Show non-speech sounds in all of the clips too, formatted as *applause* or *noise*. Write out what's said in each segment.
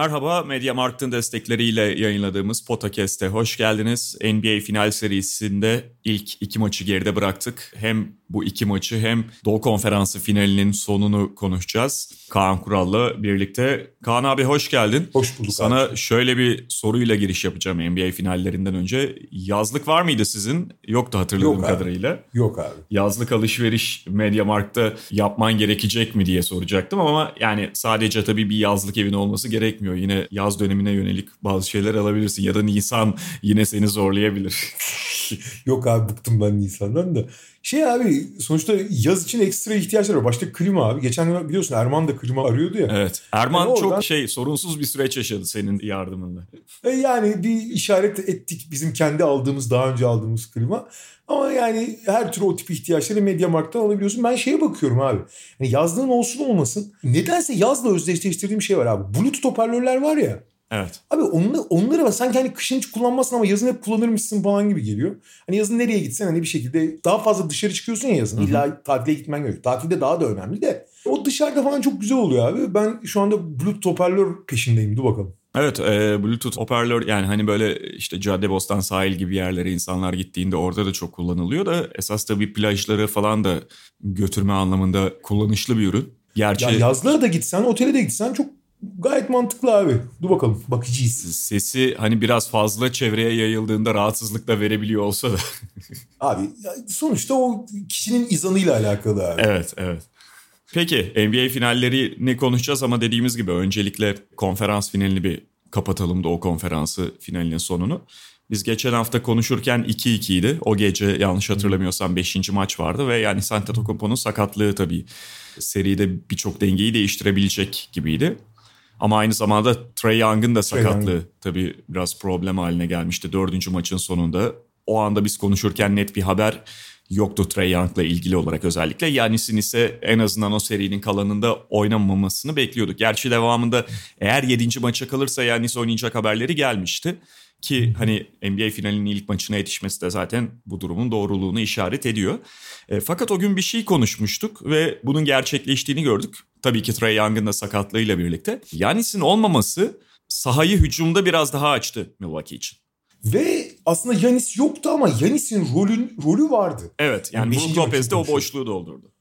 Merhaba, Media Markt'ın destekleriyle yayınladığımız Potakast'e hoş geldiniz. NBA final serisinde ilk iki maçı geride bıraktık. Hem bu iki maçı hem Doğu Konferansı finalinin sonunu konuşacağız. Kaan Kural'la birlikte. Kaan abi hoş geldin. Hoş bulduk Sana abi. şöyle bir soruyla giriş yapacağım NBA finallerinden önce. Yazlık var mıydı sizin? Yoktu hatırladığım Yok abi. kadarıyla. Yok abi. yazlık alışveriş Mediamarkt'ta yapman gerekecek mi diye soracaktım ama yani sadece tabii bir yazlık evin olması gerekmiyor. Yine yaz dönemine yönelik bazı şeyler alabilirsin ya da Nisan yine seni zorlayabilir. *laughs* Yok abi bıktım ben Nisan'dan da. Şey abi sonuçta yaz için ekstra ihtiyaçlar var. Başta klima abi. Geçen biliyorsun Erman da klima arıyordu ya. evet. Erman Yani oradan- çok şey sorunsuz bir süreç yaşadı senin yardımınla. E yani bir işaret ettik bizim kendi aldığımız daha önce aldığımız klima. Ama yani her türlü o tip ihtiyaçları Mediamarkt'tan alabiliyorsun. Ben şeye bakıyorum abi. Yani yazlığın olsun olmasın. Nedense yazla özdeşleştirdiğim şey var abi. Bluetooth hoparlörler var ya. Evet. Abi onları, onları bak sanki hani kışın hiç kullanmazsın ama yazın hep kullanırmışsın falan gibi geliyor. Hani yazın nereye gitsen hani bir şekilde daha fazla dışarı çıkıyorsun ya yazın. İlla tatile gitmen gerekiyor. Tatilde daha da önemli de. O dışarıda falan çok güzel oluyor abi. Ben şu anda Bluetooth hoparlör peşindeyim. Dur bakalım. Evet e, Bluetooth hoparlör yani hani böyle işte Caddebostan sahil gibi yerlere insanlar gittiğinde orada da çok kullanılıyor da esas tabii plajları falan da götürme anlamında kullanışlı bir ürün. Gerçi Ya yazlara da gitsen, otele de gitsen çok gayet mantıklı abi. Dur bakalım. Bakacağız. sesi hani biraz fazla çevreye yayıldığında rahatsızlık da verebiliyor olsa da. *laughs* Abi sonuçta o kişinin izanıyla alakalı abi. evet, evet. Peki NBA finallerini konuşacağız ama dediğimiz gibi öncelikle konferans finalini bir kapatalım da o konferansı finalinin sonunu. Biz geçen hafta konuşurken 2-2 idi. O gece yanlış hatırlamıyorsam 5. maç vardı ve yani Antetokounmpo'nun sakatlığı tabii seride birçok dengeyi değiştirebilecek gibiydi. Ama aynı zamanda Trey Young'ın da Trae Young. sakatlığı tabii biraz problem haline gelmişti dördüncü maçın sonunda. O anda biz konuşurken net bir haber yoktu Trey Young'la ilgili olarak özellikle. Yanis'in ise en azından o serinin kalanında oynamamasını bekliyorduk. Gerçi devamında eğer 7. maça kalırsa Yanis oynayacak haberleri gelmişti. Ki hani NBA finalinin ilk maçına yetişmesi de zaten bu durumun doğruluğunu işaret ediyor. E, fakat o gün bir şey konuşmuştuk ve bunun gerçekleştiğini gördük. Tabii ki Trey Young'ın da sakatlığıyla birlikte. Yanis'in olmaması sahayı hücumda biraz daha açtı Milwaukee için. Ve aslında Yanis yoktu ama Yanis'in rolün, rolü vardı. Evet yani Brook Lopez de o boşluğu doldurdu.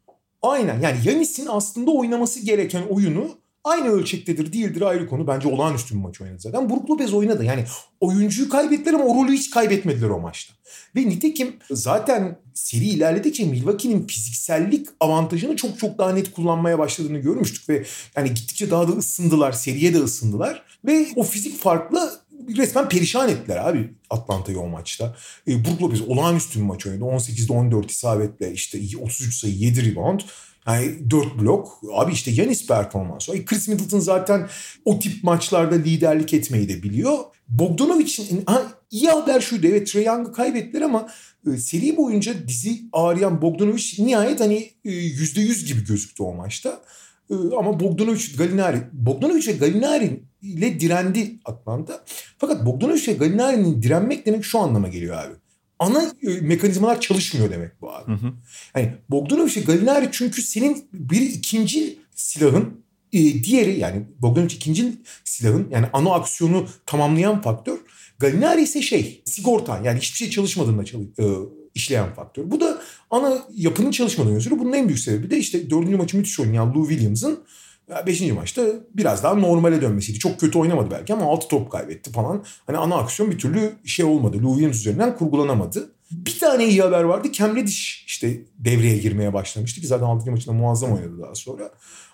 Aynen yani Yanis'in aslında oynaması gereken oyunu aynı ölçektedir değildir ayrı konu. Bence olağanüstü bir maç oynadı zaten. Brook Lopez oynadı. Yani oyuncuyu kaybettiler ama o rolü hiç kaybetmediler o maçta. Ve nitekim zaten seri ilerledikçe Milwaukee'nin fiziksellik avantajını çok çok daha net kullanmaya başladığını görmüştük. Ve yani gittikçe daha da ısındılar. Seriye de ısındılar. Ve o fizik farkla resmen perişan ettiler abi Atlanta'yı o maçta. E, Brook Lopez olağanüstü bir maç oynadı. 18'de 14 isabetle işte 33 sayı 7 rebound. Yani 4 blok. Abi işte Yanis performansı. Ay Chris Middleton zaten o tip maçlarda liderlik etmeyi de biliyor. Bogdanovic'in iyi haber şuydu. Evet Trae Young'ı kaybettiler ama e, seri boyunca dizi ağrıyan Bogdanovic nihayet hani e, %100 gibi gözüktü o maçta. E, ama Bogdanovic, Galinari, Bogdanovic ve Galinari ile direndi Atlanta. Fakat Bogdanovic ve Galinari'nin direnmek demek şu anlama geliyor abi. Ana e, mekanizmalar çalışmıyor demek bu abi. Yani Bogdanovic ve Galinari çünkü senin bir ikinci silahın e, diğeri yani Bogdanovic ikinci silahın yani ana aksiyonu tamamlayan faktör. Galinari ise şey sigortan yani hiçbir şey çalışmadığında çalı- e, işleyen faktör. Bu da ana yapının çalışmadığını gösteriyor. Bunun en büyük sebebi de işte dördüncü maçı müthiş oynayan Lou Williams'ın Beşinci maçta biraz daha normale dönmesiydi. Çok kötü oynamadı belki ama 6 top kaybetti falan. Hani ana aksiyon bir türlü şey olmadı. Lou Williams üzerinden kurgulanamadı. Bir tane iyi haber vardı. Cam Reddish işte devreye girmeye başlamıştı ki zaten 6. maçında muazzam oynadı daha sonra.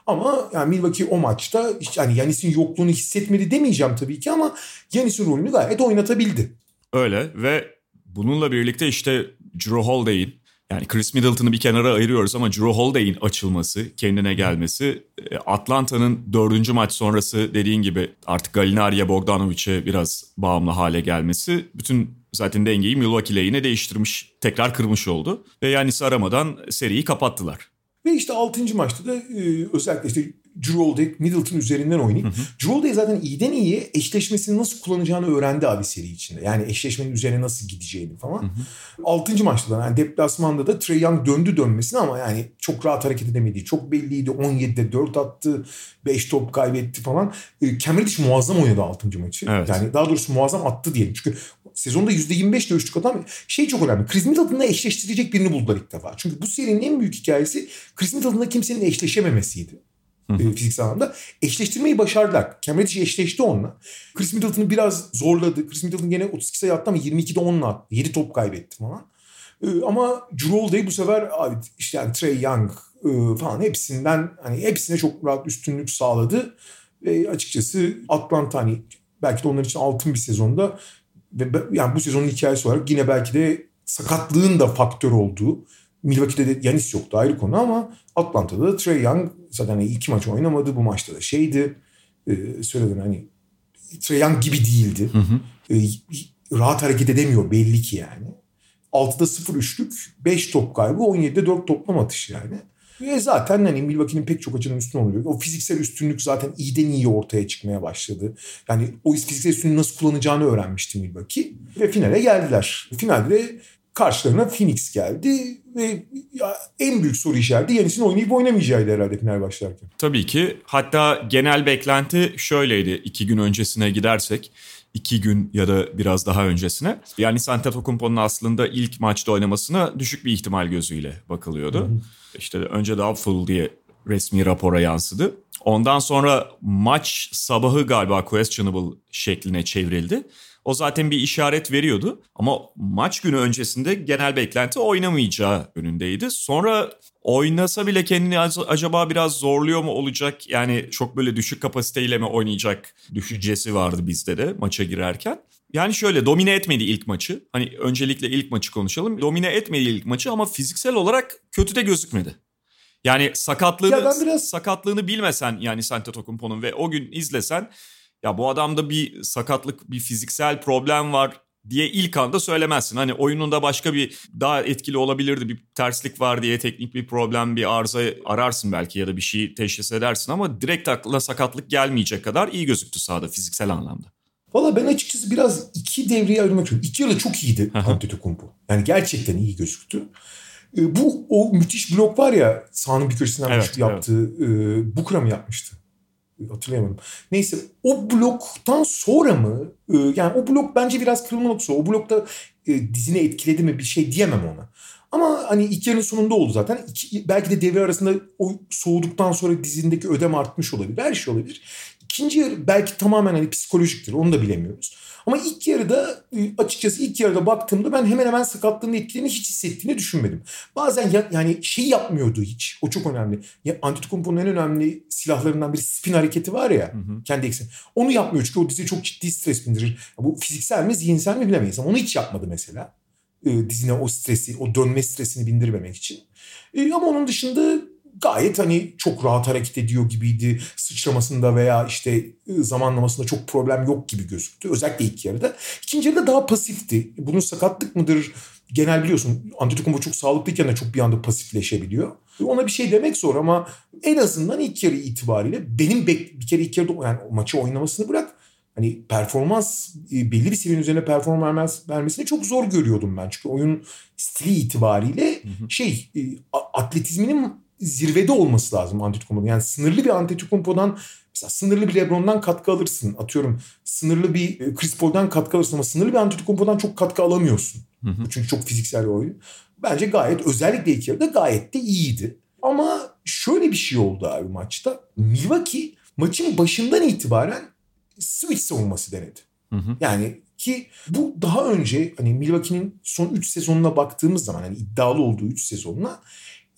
Ama yani Milwaukee o maçta hiç- yani Yanis'in yokluğunu hissetmedi demeyeceğim tabii ki ama Yanis'in rolünü gayet oynatabildi. Öyle ve bununla birlikte işte Drew Holiday'in Yani Chris Middleton'ı bir kenara ayırıyoruz ama Drew Holiday'in açılması, kendine gelmesi, e, Atlanta'nın dördüncü maç sonrası dediğin gibi artık Galinari'ye Bogdanovic'e biraz bağımlı hale gelmesi bütün zaten dengeyi Milwaukee lehine değiştirmiş, tekrar kırmış oldu. Ve Yanis'i aramadan seriyi kapattılar. Ve işte 6. maçta da e, özellikle işte Drew Holiday Middleton üzerinden oynayıp Drew Holiday zaten iyiden iyiye eşleşmesini nasıl kullanacağını öğrendi abi seri içinde. Yani eşleşmenin üzerine nasıl gideceğini falan. Hı hı. 6. maçta da yani deplasmanda da Trey Young döndü dönmesine ama yani çok rahat hareket edemediği çok belliydi. 17'de 4 attı, 5 top kaybetti falan. E, Cam Reddish muazzam oynadı 6. maçı. Evet. Yani daha doğrusu muazzam attı diyelim. Çünkü sezonda %25 de üçlük adam şey çok önemli. Chris Middleton'la eşleştirecek birini buldular ilk defa. Çünkü bu serinin en büyük hikayesi Chris Middleton'la kimsenin eşleşememesiydi. E, fiziksel anlamda. Eşleştirmeyi başardılar. Cam eşleşti onunla. Chris Middleton'ı biraz zorladı. Chris Middleton gene 32 sayı attı ama 22'de 10'la attı. 7 top kaybetti falan. E, ama Drew Holiday bu sefer abi işte yani Trey Young e, falan hepsinden hani hepsine çok rahat üstünlük sağladı. Ve açıkçası Atlanta hani belki de onlar için altın bir sezonda ve yani bu sezonun hikayesi olarak yine belki de sakatlığın da faktör olduğu Milwaukee'de de Yanis yoktu ayrı konu ama Atlanta'da da Trey Young zaten hani iki maç oynamadı. Bu maçta da şeydi e, söyledin hani Trey Young gibi değildi. Hı hı. E, rahat hareket edemiyor belli ki yani. 6'da 0 üçlük, 5 top kaybı, 17'de 4 toplam atış yani. Ve zaten hani Milwaukee'nin pek çok açının üstüne oluyor. O fiziksel üstünlük zaten iyiden iyi ortaya çıkmaya başladı. Yani o fiziksel üstünlüğü nasıl kullanacağını öğrenmişti Milwaukee. Ve finale geldiler. Finalde karşılarına Phoenix geldi ve en büyük soru işareti Yanis'in oynayıp oynamayacağıydı herhalde final başlarken. Tabii ki. Hatta genel beklenti şöyleydi iki gün öncesine gidersek iki gün ya da biraz daha öncesine. Yani Antetokounmpo'nun aslında ilk maçta oynamasına düşük bir ihtimal gözüyle bakılıyordu. Hı hı. İşte önce doubtful diye resmi rapora yansıdı. Ondan sonra maç sabahı galiba questionable şekline çevrildi. O zaten bir işaret veriyordu ama maç günü öncesinde genel beklenti oynamayacağı önündeydi. Sonra oynasa bile kendini acaba biraz zorluyor mu olacak? Yani çok böyle düşük kapasiteyle mi oynayacak düşüncesi vardı bizde de maça girerken. Yani şöyle domine etmedi ilk maçı. Hani öncelikle ilk maçı konuşalım. Domine etmedi ilk maçı ama fiziksel olarak kötü de gözükmedi. Yani sakatlığını ya biraz... sakatlığını bilmesen yani Antetokounmpo'nun ve o gün izlesen ya bu adamda bir sakatlık, bir fiziksel problem var diye ilk anda söylemezsin. Hani oyununda başka bir daha etkili olabilirdi bir terslik var diye teknik bir problem bir arıza ararsın belki ya da bir şey teşhis edersin ama direkt aklına sakatlık gelmeyecek kadar iyi gözüktü sahada fiziksel anlamda. Valla ben açıkçası biraz iki devreye ayırmak istiyorum. İki yarı çok iyiydi Antetokounmpo. Yani gerçekten iyi gözüktü. E, bu o müthiş blok var ya sahanın bir köşesinden evet, yaptığı evet. e, Bukra mı yapmıştı? Hatırlayamadım. Neyse o bloktan sonra mı e, yani o blok bence biraz kırılma noktası. O blokta e, dizini etkiledi mi bir şey diyemem ona. Ama hani ilk yarının sonunda oldu zaten. İki, belki de devre arasında o soğuduktan sonra dizindeki ödem artmış olabilir. Her şey olabilir. İkinci yarı belki tamamen hani psikolojiktir onu da bilemiyoruz. Ama ilk yarıda açıkçası ilk yarıda baktığımda ben hemen hemen sakatlığın etkilerini hiç hissettiğini düşünmedim. Bazen ya, yani şey yapmıyordu hiç. O çok önemli. Ya, Antetokounmpo'nun en önemli silahlarından biri spin hareketi var ya. Hı hı. Kendi ekseni. Onu yapmıyor çünkü o dizi çok ciddi stres bindirir. Bu fiziksel mi zihinsel mi bilemeyiz. Ama onu hiç yapmadı mesela. E, dizine o stresi, o dönme stresini bindirmemek için. E, ama onun dışında gayet hani çok rahat hareket ediyor gibiydi. Sıçramasında veya işte ıı, zamanlamasında çok problem yok gibi gözüktü. Özellikle ilk yarıda. İkinci yarıda daha pasifti. Bunun sakatlık mıdır? Genel biliyorsun Antetokounmpo çok sağlıklıyken de çok bir anda pasifleşebiliyor. Ona bir şey demek zor ama en azından ilk yarı itibariyle benim bir kere ilk yarıda yani maçı oynamasını bırak hani performans ıı, belli bir seviyenin üzerine performans vermesini çok zor görüyordum ben. Çünkü oyun stili itibariyle şey ıı, atletizminin zirvede olması lazım Antetokounmpo'nun. Yani sınırlı bir Antetokounmpo'dan mesela sınırlı bir LeBron'dan katkı alırsın. Atıyorum sınırlı bir e, Chris Paul'dan katkı alırsın ama sınırlı bir Antetokounmpo'dan çok katkı alamıyorsun. Hı hı. Çünkü çok fiziksel bir oyun. Bence gayet özellikle ilk yarıda gayet de iyiydi. Ama şöyle bir şey oldu abi maçta. Milwaukee maçın başından itibaren switch savunması denedi. Hı hı. Yani ki bu daha önce hani Milwaukee'nin son 3 sezonuna baktığımız zaman hani iddialı olduğu 3 sezonuna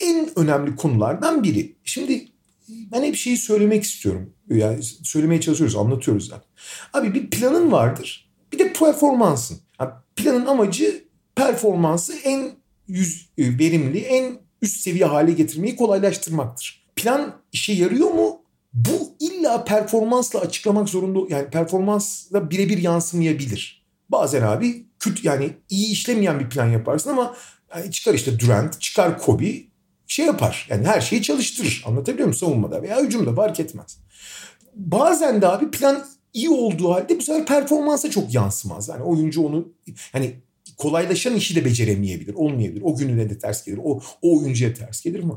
en önemli konulardan biri. Şimdi ben hep şeyi söylemek istiyorum. Yani söylemeye çalışıyoruz, anlatıyoruz zaten. Abi bir planın vardır. Bir de performansın. Yani planın amacı performansı en yüz e, verimli, en üst seviye hale getirmeyi kolaylaştırmaktır. Plan işe yarıyor mu? Bu illa performansla açıklamak zorunda yani performansla birebir yansımayabilir. Bazen abi kötü yani iyi işlemeyen bir plan yaparsın ama yani çıkar işte Durant, çıkar Kobe şey yapar. Yani her şeyi çalıştırır. Anlatabiliyor muyum? Savunmada veya hücumda fark etmez. Bazen de abi plan iyi olduğu halde bu sefer performansa çok yansımaz. Yani oyuncu onu hani kolaylaşan işi de beceremeyebilir, olmayabilir. O gününe de ters gelir. O, o oyuncuya ters gelir mi?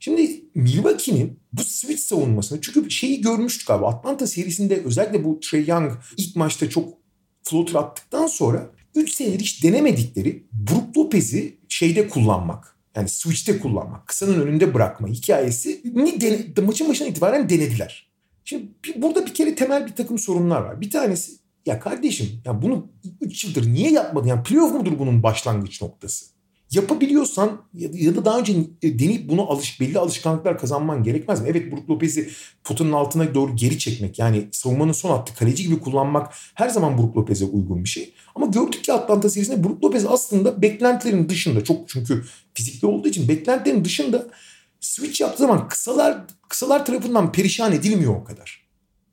Şimdi Milwaukee'nin bu switch savunmasını çünkü şeyi görmüştük abi Atlanta serisinde özellikle bu Trey Young ilk maçta çok floater attıktan sonra 3 senedir hiç denemedikleri Brook Lopez'i şeyde kullanmak. Yani switch'te kullanmak, kısanın önünde bırakma hikayesi ni dene, maçın başına itibaren denediler. Şimdi bir, burada bir kere temel bir takım sorunlar var. Bir tanesi ya kardeşim ya bunu 3 yıldır niye yapmadın? Yani playoff mudur bunun başlangıç noktası? Yapabiliyorsan ya da daha önce e, deneyip bunu alış, belli alışkanlıklar kazanman gerekmez mi? Evet Brook Lopez'i potanın altına doğru geri çekmek yani savunmanın son hattı kaleci gibi kullanmak her zaman Brook Lopez'e uygun bir şey. Ama gördük ki Atlanta serisinde Brook Lopez aslında beklentilerin dışında çok çünkü fizikli olduğu için beklentilerin dışında switch yaptığı zaman kısalar kısalar tarafından perişan edilmiyor o kadar.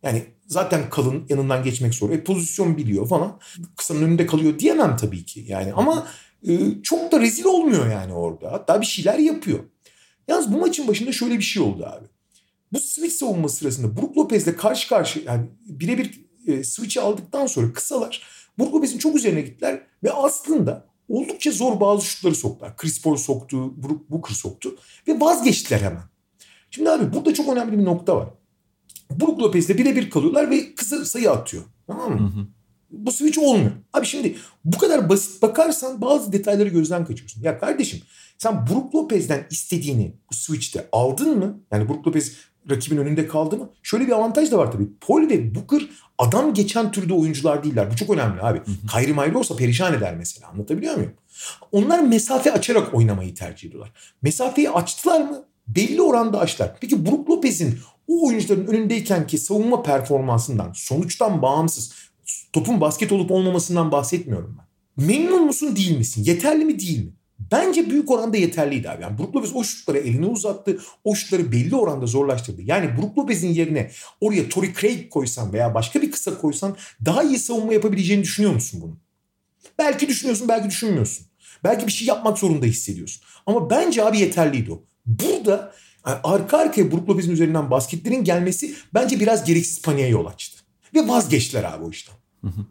Yani zaten kalın yanından geçmek zor. E, pozisyon biliyor falan. Kısanın önünde kalıyor diyemem tabii ki. Yani ama çok da rezil olmuyor yani orada. Hatta bir şeyler yapıyor. Yalnız bu maçın başında şöyle bir şey oldu abi. Bu switch savunma sırasında Brook Lopez'le karşı karşı yani birebir e, switch'i aldıktan sonra kısalar Brook Lopez'in çok üzerine gittiler ve aslında oldukça zor bazı şutları soktular. Chris Paul soktu, Brook Booker soktu ve vazgeçtiler hemen. Şimdi abi burada çok önemli bir nokta var. Brook Lopez'le birebir kalıyorlar ve kısa sayı atıyor. Tamam mı? Hı hı. Bu switch olmuyor. Abi şimdi bu kadar basit bakarsan bazı detayları gözden kaçırıyorsun. Ya kardeşim sen Brook Lopez'den istediğini bu switch'te aldın mı? Yani Brook Lopez rakibin önünde kaldı mı? Şöyle bir avantaj da var tabii. Paul ve Booker adam geçen türde oyuncular değiller. Bu çok önemli abi. Kyrie Mayri olsa perişan eder mesela. Anlatabiliyor muyum? Onlar mesafe açarak oynamayı tercih ediyorlar. Mesafeyi açtılar mı? Belli oranda açtılar. Peki Brook Lopez'in o oyuncuların önündeyken ki savunma performansından, sonuçtan bağımsız topun basket olup olmamasından bahsetmiyorum ben. Memnun musun değil misin? Yeterli mi değil mi? Bence büyük oranda yeterliydi abi. Yani Brook Lopez o şutları elini uzattı. O şutları belli oranda zorlaştırdı. Yani Brook Lopez'in yerine oraya Torrey Craig koysan veya başka bir kısa koysan daha iyi savunma yapabileceğini düşünüyor musun bunu? Belki düşünüyorsun belki düşünmüyorsun. Belki bir şey yapmak zorunda hissediyorsun. Ama bence abi yeterliydi o. Burada yani arka arkaya Brook Lopez'in üzerinden basketlerin gelmesi bence biraz gereksiz paniğe yol açtı. Ve vazgeçtiler abi o işten. Hı hı.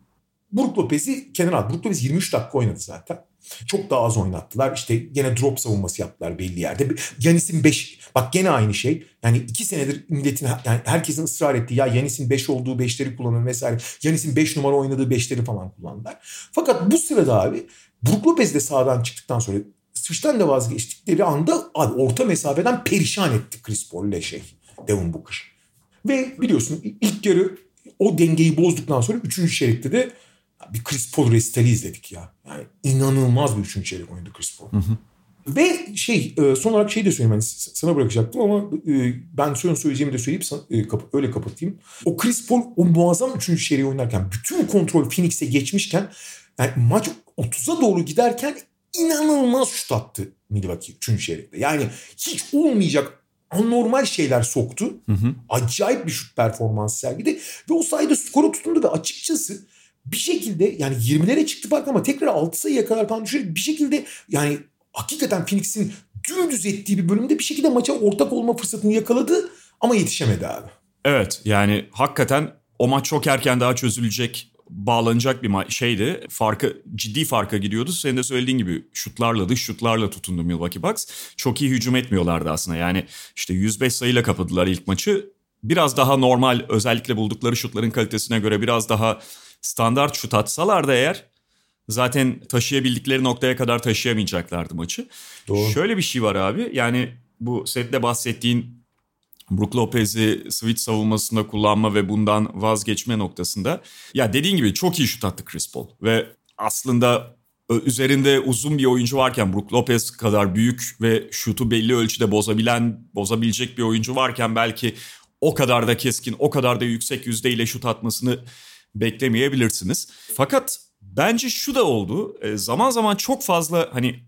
Brook Lopez'i kenara aldı. Brook Lopez 23 dakika oynadı zaten. Çok daha az oynattılar. İşte gene drop savunması yaptılar belli yerde. Yanis'in 5 bak gene aynı şey. Yani 2 senedir milletin yani herkesin ısrar ettiği ya Yanis'in 5 olduğu 5'leri kullanın vesaire. Yanis'in 5 numara oynadığı 5'leri falan kullandılar. Fakat bu sırada abi Brook Lopez de sağdan çıktıktan sonra switch'ten de vazgeçtikleri anda abi orta mesafeden perişan etti Chris Paul ile şey Devin Booker. Ve biliyorsun ilk yarı o dengeyi bozduktan sonra 3. çeyrekte de bir Chris Paul resitali izledik ya. Yani inanılmaz bir 3. çeyrek oynadı Chris Paul. Hı hı. Ve şey e, son olarak şey de söyleyeyim. Yani sana bırakacaktım ama e, ben son söyleyeceğimi de söyleyip e, öyle kapatayım. O Chris Paul o muazzam 3. çeyreği oynarken bütün kontrol Phoenix'e geçmişken yani maç 30'a doğru giderken inanılmaz şut attı Milwaukee 3. çeyrekte. Yani hiç olmayacak anormal şeyler soktu. Hı hı. Acayip bir şut performansı sergiledi. Ve o sayede skoru tutundu ve açıkçası bir şekilde yani 20'lere çıktı fark ama tekrar 6 sayıya kadar falan düşerek bir şekilde yani hakikaten Phoenix'in dümdüz ettiği bir bölümde bir şekilde maça ortak olma fırsatını yakaladı ama yetişemedi abi. Evet yani hakikaten o maç çok erken daha çözülecek bağlanacak bir şeydi. Farkı ciddi farka gidiyordu. Senin de söylediğin gibi şutlarla dış şutlarla tutundu Milwaukee Bucks. Çok iyi hücum etmiyorlardı aslında. Yani işte 105 sayıyla kapadılar ilk maçı. Biraz daha normal özellikle buldukları şutların kalitesine göre biraz daha standart şut atsalar da eğer zaten taşıyabildikleri noktaya kadar taşıyamayacaklardı maçı. Doğru. Şöyle bir şey var abi yani bu sette bahsettiğin Brook Lopez'i switch savunmasında kullanma ve bundan vazgeçme noktasında ya dediğin gibi çok iyi şut attı Chris Paul ve aslında üzerinde uzun bir oyuncu varken Brook Lopez kadar büyük ve şutu belli ölçüde bozabilen, bozabilecek bir oyuncu varken belki o kadar da keskin, o kadar da yüksek yüzdeyle şut atmasını beklemeyebilirsiniz. Fakat bence şu da oldu. E, zaman zaman çok fazla hani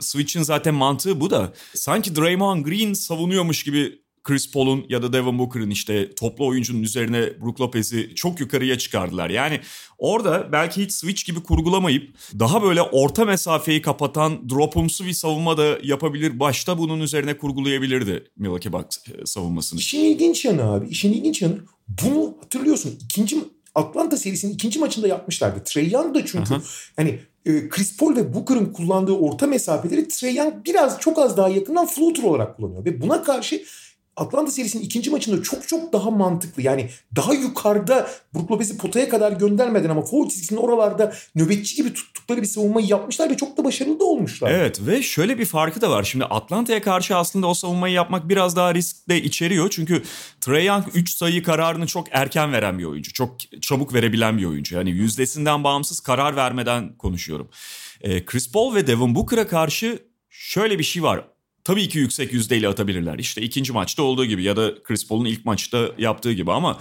Switch'in zaten mantığı bu da. Sanki Draymond Green savunuyormuş gibi Chris Paul'un ya da Devin Booker'ın işte toplu oyuncunun üzerine Brook Lopez'i çok yukarıya çıkardılar. Yani orada belki hiç switch gibi kurgulamayıp daha böyle orta mesafeyi kapatan dropumsu bir savunma da yapabilir. Başta bunun üzerine kurgulayabilirdi Milwaukee Bucks e, savunmasını. İşin ilginç yanı abi. İşin ilginç yanı bunu hatırlıyorsun. İkinci Atlanta serisinin ikinci maçında yapmışlardı. Trey Young da çünkü Aha. hani e, Chris Paul ve Booker'ın kullandığı orta mesafeleri Trey Young biraz çok az daha yakından floater olarak kullanıyor. Ve buna karşı Atlanta serisinin ikinci maçında çok çok daha mantıklı. Yani daha yukarıda Brook Lopez'i potaya kadar göndermeden ama foul çizgisinin oralarda nöbetçi gibi tuttukları bir savunmayı yapmışlar ve çok da başarılı da olmuşlar. Evet ve şöyle bir farkı da var. Şimdi Atlanta'ya karşı aslında o savunmayı yapmak biraz daha risk içeriyor. Çünkü Trae Young 3 sayı kararını çok erken veren bir oyuncu. Çok çabuk verebilen bir oyuncu. Yani yüzdesinden bağımsız karar vermeden konuşuyorum. Ee, Chris Paul ve Devin Booker'a karşı şöyle bir şey var tabii ki yüksek yüzdeyle atabilirler. İşte ikinci maçta olduğu gibi ya da Chris Paul'un ilk maçta yaptığı gibi ama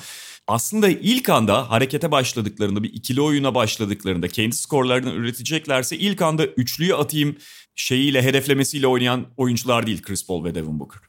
aslında ilk anda harekete başladıklarında bir ikili oyuna başladıklarında kendi skorlarını üreteceklerse ilk anda üçlüyü atayım şeyiyle hedeflemesiyle oynayan oyuncular değil Chris Paul ve Devin Booker.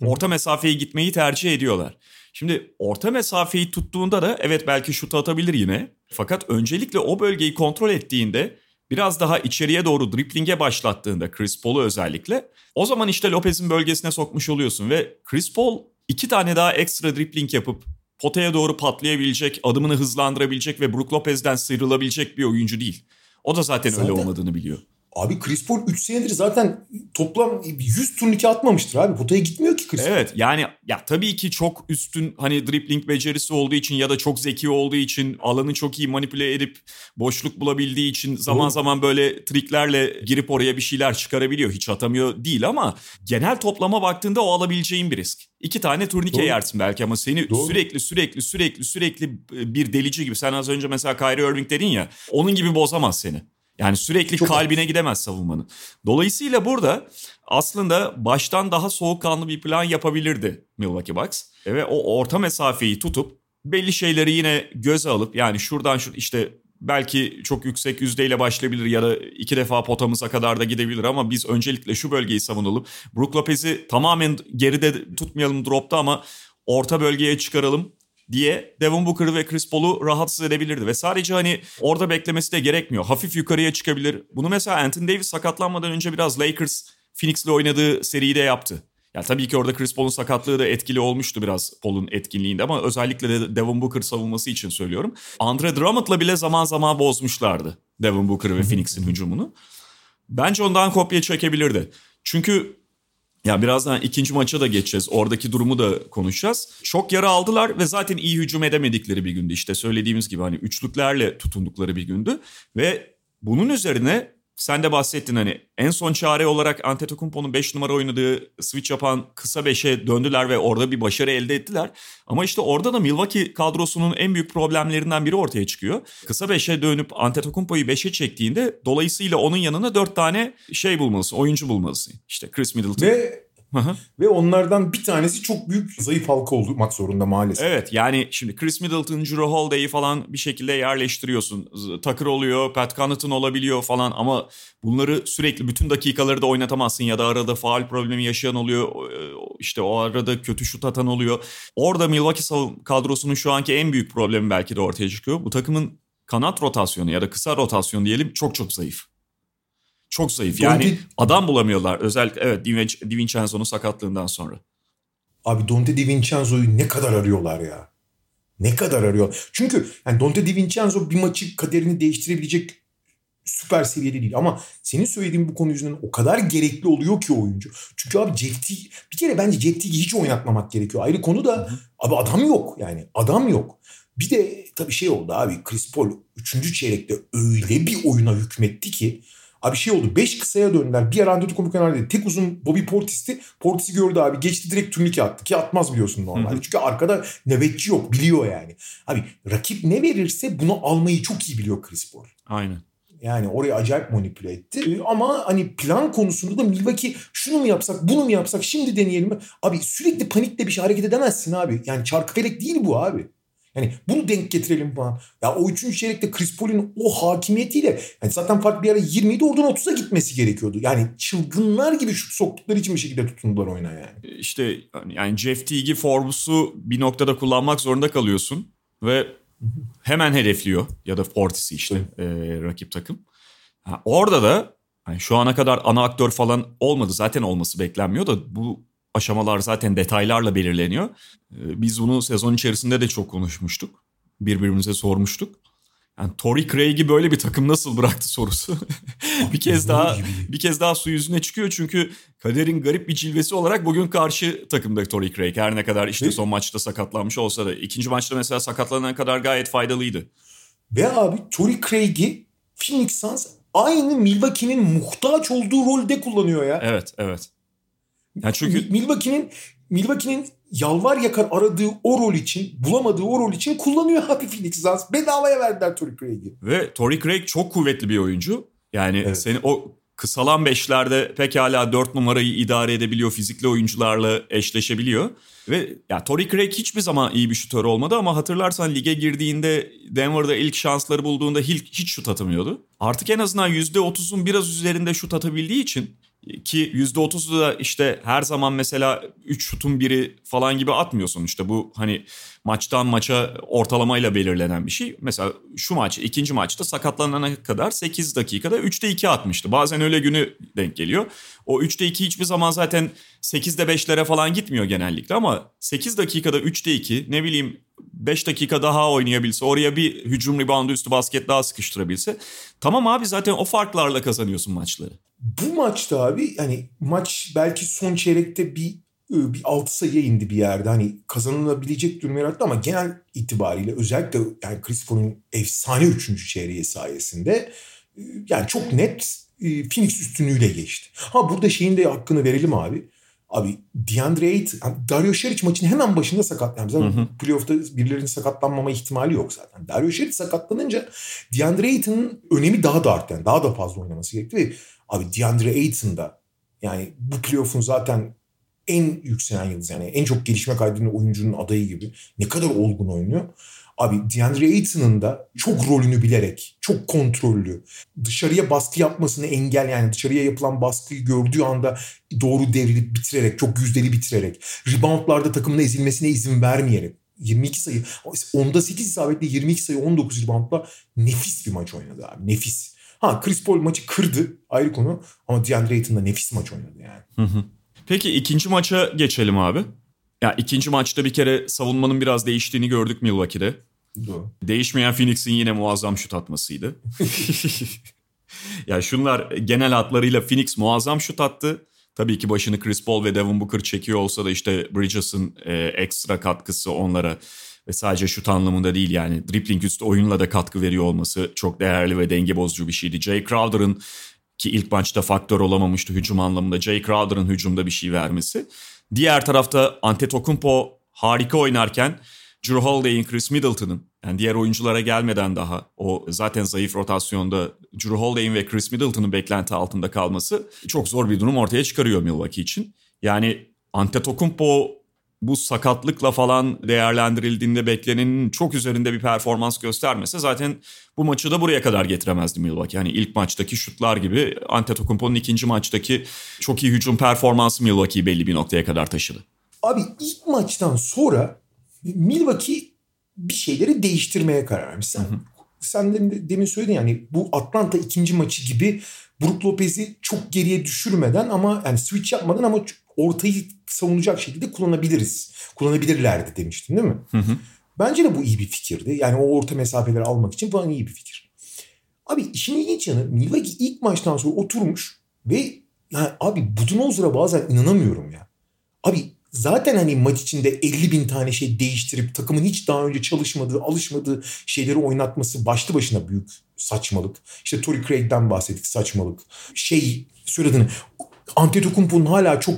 orta mesafeyi gitmeyi tercih ediyorlar. Şimdi orta mesafeyi tuttuğunda da evet belki şut atabilir yine. Fakat öncelikle o bölgeyi kontrol ettiğinde biraz daha içeriye doğru driplinge başlattığında Chris Paul'u özellikle o zaman işte Lopez'in bölgesine sokmuş oluyorsun ve Chris Paul iki tane daha ekstra dripling yapıp potaya doğru patlayabilecek, adımını hızlandırabilecek ve Brook Lopez'den sıyrılabilecek bir oyuncu değil. O da zaten, zaten öyle olmadığını biliyor. Abi Chris Paul 3 senedir zaten toplam 100 turnike atmamıştır abi. Potaya gitmiyor ki Chris Paul. Evet yani ya tabii ki çok üstün hani dribbling becerisi olduğu için ya da çok zeki olduğu için alanı çok iyi manipüle edip boşluk bulabildiği için zaman Doğru. zaman böyle triklerle girip oraya bir şeyler çıkarabiliyor. Hiç atamıyor değil ama genel toplama baktığında o alabileceğin bir risk. İki tane turnike Doğru. yersin belki ama seni Doğru. sürekli sürekli sürekli sürekli bir delici gibi. Sen az önce mesela Kyrie Irving dedin ya onun gibi bozamaz seni. Yani sürekli Çok kalbine önemli. gidemez savunmanın. Dolayısıyla burada aslında baştan daha soğukkanlı bir plan yapabilirdi Milwaukee Bucks. Ve o orta mesafeyi tutup belli şeyleri yine göze alıp yani şuradan şu işte belki çok yüksek yüzdeyle başlayabilir ya da iki defa potamıza kadar da gidebilir ama biz öncelikle şu bölgeyi savunalım. Brook Lopez'i tamamen geride tutmayalım dropta ama orta bölgeye çıkaralım diye Devin Booker ve Chris Paul'u rahatsız edebilirdi. Ve sadece hani orada beklemesi de gerekmiyor. Hafif yukarıya çıkabilir. Bunu mesela Anthony Davis sakatlanmadan önce biraz Lakers Phoenix'le oynadığı seride yaptı. Yani tabii ki orada Chris Paul'un sakatlığı da etkili olmuştu biraz Paul'un etkinliğinde ama özellikle de Devin Booker savunması için söylüyorum. Andre Drummond'la bile zaman zaman bozmuşlardı Devin Booker ve Phoenix'in hücumunu. Bence ondan kopya çekebilirdi. Çünkü ya birazdan ikinci maça da geçeceğiz. Oradaki durumu da konuşacağız. Çok yara aldılar ve zaten iyi hücum edemedikleri bir gündü. İşte söylediğimiz gibi hani üçlüklerle tutundukları bir gündü. Ve bunun üzerine sen de bahsettin hani en son çare olarak Antetokounmpo'nun 5 numara oynadığı switch yapan kısa 5'e döndüler ve orada bir başarı elde ettiler. Ama işte orada da Milwaukee kadrosunun en büyük problemlerinden biri ortaya çıkıyor. Kısa 5'e dönüp Antetokounmpo'yu 5'e çektiğinde dolayısıyla onun yanına 4 tane şey bulmalısın, oyuncu bulmalısın. İşte Chris Middleton. Ve ve onlardan bir tanesi çok büyük zayıf halka olmak zorunda maalesef. Evet yani şimdi Chris Middleton, Drew Holiday'i falan bir şekilde yerleştiriyorsun. Takır oluyor, Pat Connaughton olabiliyor falan ama bunları sürekli bütün dakikaları da oynatamazsın ya da arada faal problemi yaşayan oluyor. İşte o arada kötü şut atan oluyor. Orada Milwaukee kadrosunun şu anki en büyük problemi belki de ortaya çıkıyor. Bu takımın kanat rotasyonu ya da kısa rotasyon diyelim çok çok zayıf. Çok zayıf. Yani Dante... adam bulamıyorlar. Özellikle evet Di Vincenzo'nun sakatlığından sonra. Abi Dante Di Vincenzo'yu ne kadar arıyorlar ya. Ne kadar arıyor. Çünkü yani Dante Di Vincenzo bir maçı kaderini değiştirebilecek süper seviyede değil. Ama senin söylediğin bu konu yüzünden o kadar gerekli oluyor ki oyuncu. Çünkü abi Jack T, bir kere bence Jack T'yi hiç oynatmamak gerekiyor. Ayrı konu da abi adam yok yani adam yok. Bir de tabii şey oldu abi Chris Paul 3. çeyrekte öyle bir oyuna hükmetti ki Abi şey oldu 5 kısaya döndüler. Bir ara Antetokounmpo kenarda dedi. Tek uzun Bobby Portis'ti. Portis'i gördü abi. Geçti direkt turnike attı. Ki atmaz biliyorsun normalde. Çünkü arkada nöbetçi yok. Biliyor yani. Abi rakip ne verirse bunu almayı çok iyi biliyor Chris Paul. Aynen. Yani orayı acayip manipüle etti. Ee, ama hani plan konusunda da Milwaukee şunu mu yapsak bunu mu yapsak şimdi deneyelim mi? Abi sürekli panikle bir şey hareket edemezsin abi. Yani çarkı felek değil bu abi. Yani bunu denk getirelim falan. Ya o üçüncü çeyrekte Chris Paul'un o hakimiyetiyle yani zaten fark bir ara 20 idi oradan 30'a gitmesi gerekiyordu. Yani çılgınlar gibi şut soktukları için bir şekilde tutundular oyuna yani. İşte yani Jeff Teague'i Forbes'u bir noktada kullanmak zorunda kalıyorsun ve hemen hedefliyor ya da Fortis'i işte e, rakip takım. Ha, orada da yani şu ana kadar ana aktör falan olmadı. Zaten olması beklenmiyor da bu aşamalar zaten detaylarla belirleniyor. Ee, biz bunu sezon içerisinde de çok konuşmuştuk. Birbirimize sormuştuk. Yani Tory Craig'i böyle bir takım nasıl bıraktı sorusu. *laughs* bir kez daha bir kez daha su yüzüne çıkıyor çünkü kaderin garip bir cilvesi olarak bugün karşı takımda Tory Craig. Her ne kadar işte son maçta sakatlanmış olsa da ikinci maçta mesela sakatlanan kadar gayet faydalıydı. Ve abi Tory Craig'i Phoenix Suns aynı Milwaukee'nin muhtaç olduğu rolde kullanıyor ya. Evet, evet. Yani çünkü Milwaukee'nin Milwaukee'nin yalvar yakar aradığı o rol için, bulamadığı o rol için kullanıyor *laughs* abi Phoenix Suns. Bedavaya verdiler Tory Craig'i. Ve Tory Craig çok kuvvetli bir oyuncu. Yani evet. seni o kısalan beşlerde pekala dört numarayı idare edebiliyor. Fizikli oyuncularla eşleşebiliyor. Ve ya Tory Craig hiçbir zaman iyi bir şutör olmadı ama hatırlarsan lige girdiğinde Denver'da ilk şansları bulduğunda hiç, hiç şut atamıyordu. Artık en azından %30'un biraz üzerinde şut atabildiği için ki %30'u da işte her zaman mesela 3 şutun biri falan gibi atmıyorsun. İşte bu hani maçtan maça ortalamayla belirlenen bir şey. Mesela şu maç, ikinci maçta sakatlanana kadar 8 dakikada 3'te 2 atmıştı. Bazen öyle günü denk geliyor. O 3'te 2 hiçbir zaman zaten 8'de 5'lere falan gitmiyor genellikle ama 8 dakikada 3'te 2 ne bileyim 5 dakika daha oynayabilse, oraya bir hücum reboundu üstü basket daha sıkıştırabilse. Tamam abi zaten o farklarla kazanıyorsun maçları. Bu maçta abi hani maç belki son çeyrekte bir bir altı sayıya indi bir yerde. Hani kazanılabilecek durum yarattı ama genel itibariyle özellikle yani Chris Paul'un efsane üçüncü çeyreği sayesinde yani çok net Phoenix üstünlüğüyle geçti. Ha burada şeyin de hakkını verelim abi. Abi DeAndre Ayton, Dario Saric maçın hemen başında sakatlandı. Zaten hı hı. playoff'ta birilerinin sakatlanmama ihtimali yok zaten. Dario Saric sakatlanınca DeAndre Ayton'un önemi daha da arttı. Yani daha da fazla oynaması gerekti ve abi DeAndre Ayton da yani bu playoff'un zaten en yükselen yıldız yani en çok gelişme kaydeden oyuncunun adayı gibi ne kadar olgun oynuyor. Abi DeAndre Ayton'un da çok rolünü bilerek, çok kontrollü, dışarıya baskı yapmasını engel yani dışarıya yapılan baskıyı gördüğü anda doğru devrilip bitirerek, çok yüzdeli bitirerek, reboundlarda takımın ezilmesine izin vermeyerek 22 sayı, onda 8 isabetle 22 sayı 19 reboundla nefis bir maç oynadı abi. Nefis. Ha Chris Paul maçı kırdı ayrı konu ama DeAndre Ayton da nefis maç oynadı yani. Hı hı. Peki ikinci maça geçelim abi. Ya ikinci maçta bir kere savunmanın biraz değiştiğini gördük Milwaukee'de. Doğru. Değişmeyen Phoenix'in yine muazzam şut atmasıydı. *laughs* ya şunlar genel hatlarıyla Phoenix muazzam şut attı. Tabii ki başını Chris Paul ve Devin Booker çekiyor olsa da işte Bridges'ın e, ekstra katkısı onlara ve sadece şut anlamında değil yani dribbling üstü oyunla da katkı veriyor olması çok değerli ve denge bozucu bir şeydi. Jay Crowder'ın ki ilk maçta faktör olamamıştı hücum anlamında. Jay Crowder'ın hücumda bir şey vermesi. Diğer tarafta Antetokounmpo harika oynarken Drew Holiday'in, Chris Middleton'ın yani diğer oyunculara gelmeden daha o zaten zayıf rotasyonda Drew Holiday'in ve Chris Middleton'ın beklenti altında kalması çok zor bir durum ortaya çıkarıyor Milwaukee için. Yani Antetokounmpo bu sakatlıkla falan değerlendirildiğinde beklenenin çok üzerinde bir performans göstermese zaten bu maçı da buraya kadar getiremezdi Milwaukee. Yani ilk maçtaki şutlar gibi Antetokounmpo'nun ikinci maçtaki çok iyi hücum performansı Milwaukee'yi belli bir noktaya kadar taşıdı. Abi ilk maçtan sonra Milwaukee bir şeyleri değiştirmeye karar vermiş. Sen, sen de, demin söyledin yani bu Atlanta ikinci maçı gibi Brook Lopez'i çok geriye düşürmeden ama yani switch yapmadan ama ortayı savunacak şekilde kullanabiliriz. Kullanabilirlerdi demiştin değil mi? Hı hı. Bence de bu iyi bir fikirdi. Yani o orta mesafeleri almak için falan iyi bir fikir. Abi işin ilginç yanı Milwaukee ilk maçtan sonra oturmuş ve yani abi Budenholzer'a bazen inanamıyorum ya. Abi zaten hani maç içinde 50 bin tane şey değiştirip takımın hiç daha önce çalışmadığı, alışmadığı şeyleri oynatması başlı başına büyük saçmalık. İşte Tory Craig'den bahsettik saçmalık. Şey söylediğini Antetokounmpo'nun hala çok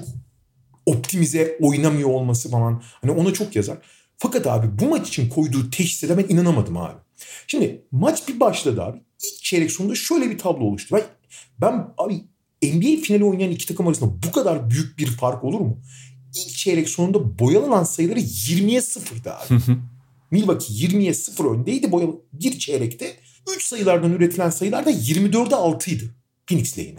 optimize oynamıyor olması falan. Hani ona çok yazar. Fakat abi bu maç için koyduğu teşhise ben inanamadım abi. Şimdi maç bir başladı abi. İlk çeyrek sonunda şöyle bir tablo oluştu. Ben, ben abi NBA finali oynayan iki takım arasında bu kadar büyük bir fark olur mu? ilk çeyrek sonunda boyalanan sayıları 20'ye sıfırdı abi. Milwaukee 20'ye 0 öndeydi boyalı bir çeyrekte. 3 sayılardan üretilen sayılar da 24'e 6'ydı Phoenix lehine.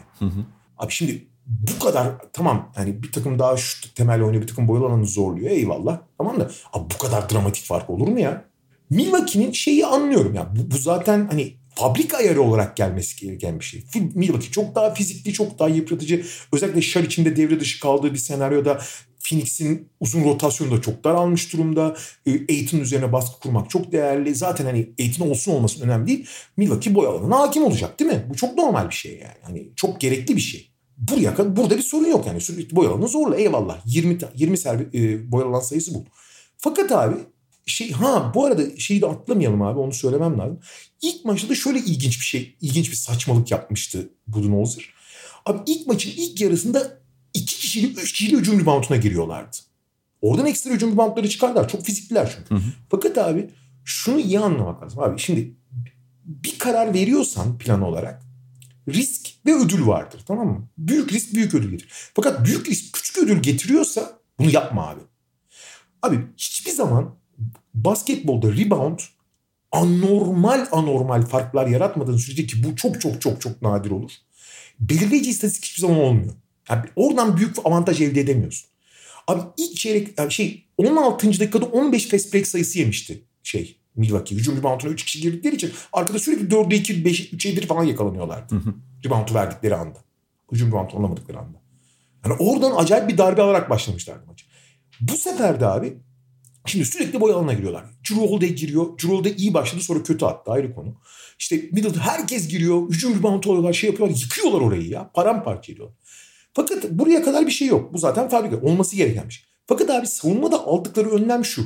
Abi şimdi bu kadar tamam yani bir takım daha şu temel oynuyor bir takım boyalı alanı zorluyor eyvallah. Tamam da abi bu kadar dramatik fark olur mu ya? Milwaukee'nin şeyi anlıyorum ya bu, bu zaten hani fabrika ayarı olarak gelmesi gereken bir şey. Milwaukee çok daha fizikli, çok daha yıpratıcı. Özellikle şar içinde devre dışı kaldığı bir senaryoda Phoenix'in uzun rotasyonu da çok daralmış durumda. Aiton üzerine baskı kurmak çok değerli. Zaten hani Aiton olsun olmasın önemli değil. Milwaukee boy alanına hakim olacak değil mi? Bu çok normal bir şey yani. Hani çok gerekli bir şey. Buraya kadar burada bir sorun yok yani. Sürekli boy alanı zorla eyvallah. 20 20 serbi, e, boy alan sayısı bu. Fakat abi şey ha bu arada şeyi de atlamayalım abi onu söylemem lazım. İlk maçta da şöyle ilginç bir şey, ilginç bir saçmalık yapmıştı Budenholzer. Abi ilk maçın ilk yarısında iki kişilik, üç kişilik hücum rebounduna giriyorlardı. Oradan ekstra hücum reboundları çıkardılar. Çok fizikliler çünkü. Hı hı. Fakat abi şunu iyi anlamak lazım. Abi şimdi bir karar veriyorsan plan olarak risk ve ödül vardır tamam mı? Büyük risk büyük ödül getirir. Fakat büyük risk küçük ödül getiriyorsa bunu yapma abi. Abi hiçbir zaman basketbolda rebound anormal anormal farklar yaratmadığın sürece ki bu çok çok çok çok nadir olur. Belirleyici istatistik hiçbir zaman olmuyor. Yani oradan büyük avantaj elde edemiyorsun. Abi ilk çeyrek şey 16. dakikada 15 fast break sayısı yemişti şey Milwaukee. Hücum rebounduna 3 kişi girdikleri için arkada sürekli 4'e 2, 5, 3'e 1 falan yakalanıyorlardı. Reboundu verdikleri anda. Hücum reboundu alamadıkları anda. Yani oradan acayip bir darbe alarak başlamışlardı maçı. Bu sefer de abi Şimdi sürekli boy alanına giriyorlar. Drew Holiday giriyor. Drew Holiday iyi başladı sonra kötü attı ayrı konu. İşte Middleton herkes giriyor. Hücum rebound oluyorlar şey yapıyorlar. Yıkıyorlar orayı ya. Paramparça ediyorlar. Fakat buraya kadar bir şey yok. Bu zaten fabrika. Olması gereken şey. Fakat abi savunmada aldıkları önlem şu.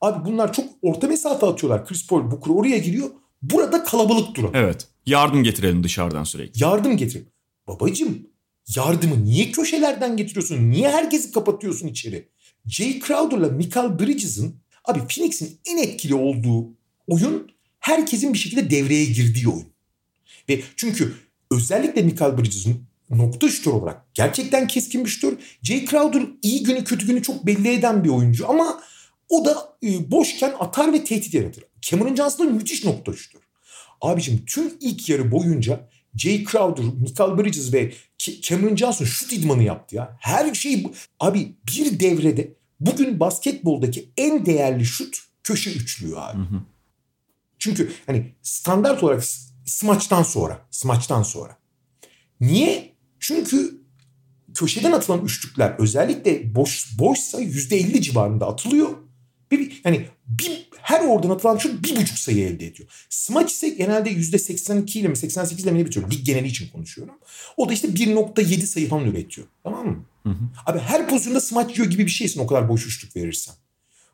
Abi bunlar çok orta mesafe atıyorlar. Chris Paul, Booker oraya giriyor. Burada kalabalık durun. Evet. Yardım getirelim dışarıdan sürekli. Yardım getirelim. Babacım yardımı niye köşelerden getiriyorsun? Niye herkesi kapatıyorsun içeri? Jay Crowder'la Michael Bridges'ın abi Phoenix'in en etkili olduğu oyun herkesin bir şekilde devreye girdiği oyun. Ve çünkü özellikle Michael Bridges'ın nokta şütör olarak gerçekten keskin bir şütör. Jay Crowder iyi günü kötü günü çok belli eden bir oyuncu ama o da e, boşken atar ve tehdit yaratır. Cameron Johnson da müthiş nokta şütör. Abicim tüm ilk yarı boyunca Jay Crowder, Michael Bridges ve Cameron Johnson şut idmanı yaptı ya. Her şey abi bir devrede bugün basketboldaki en değerli şut köşe üçlüğü abi. Hı hı. Çünkü hani standart olarak smaçtan sonra, smaçtan sonra. Niye? Çünkü köşeden atılan üçlükler özellikle boş boşsa yüzde elli civarında atılıyor. Bir, yani bir, her oradan atılan şut bir buçuk sayı elde ediyor. Smaç ise genelde yüzde 82 ile mi 88 ile mi ne bitiyor? Lig geneli için konuşuyorum. O da işte 1.7 sayı falan üretiyor. Tamam mı? Hı hı. Abi her pozisyonda smaç yiyor gibi bir şeysin o kadar boş üçlük verirsen.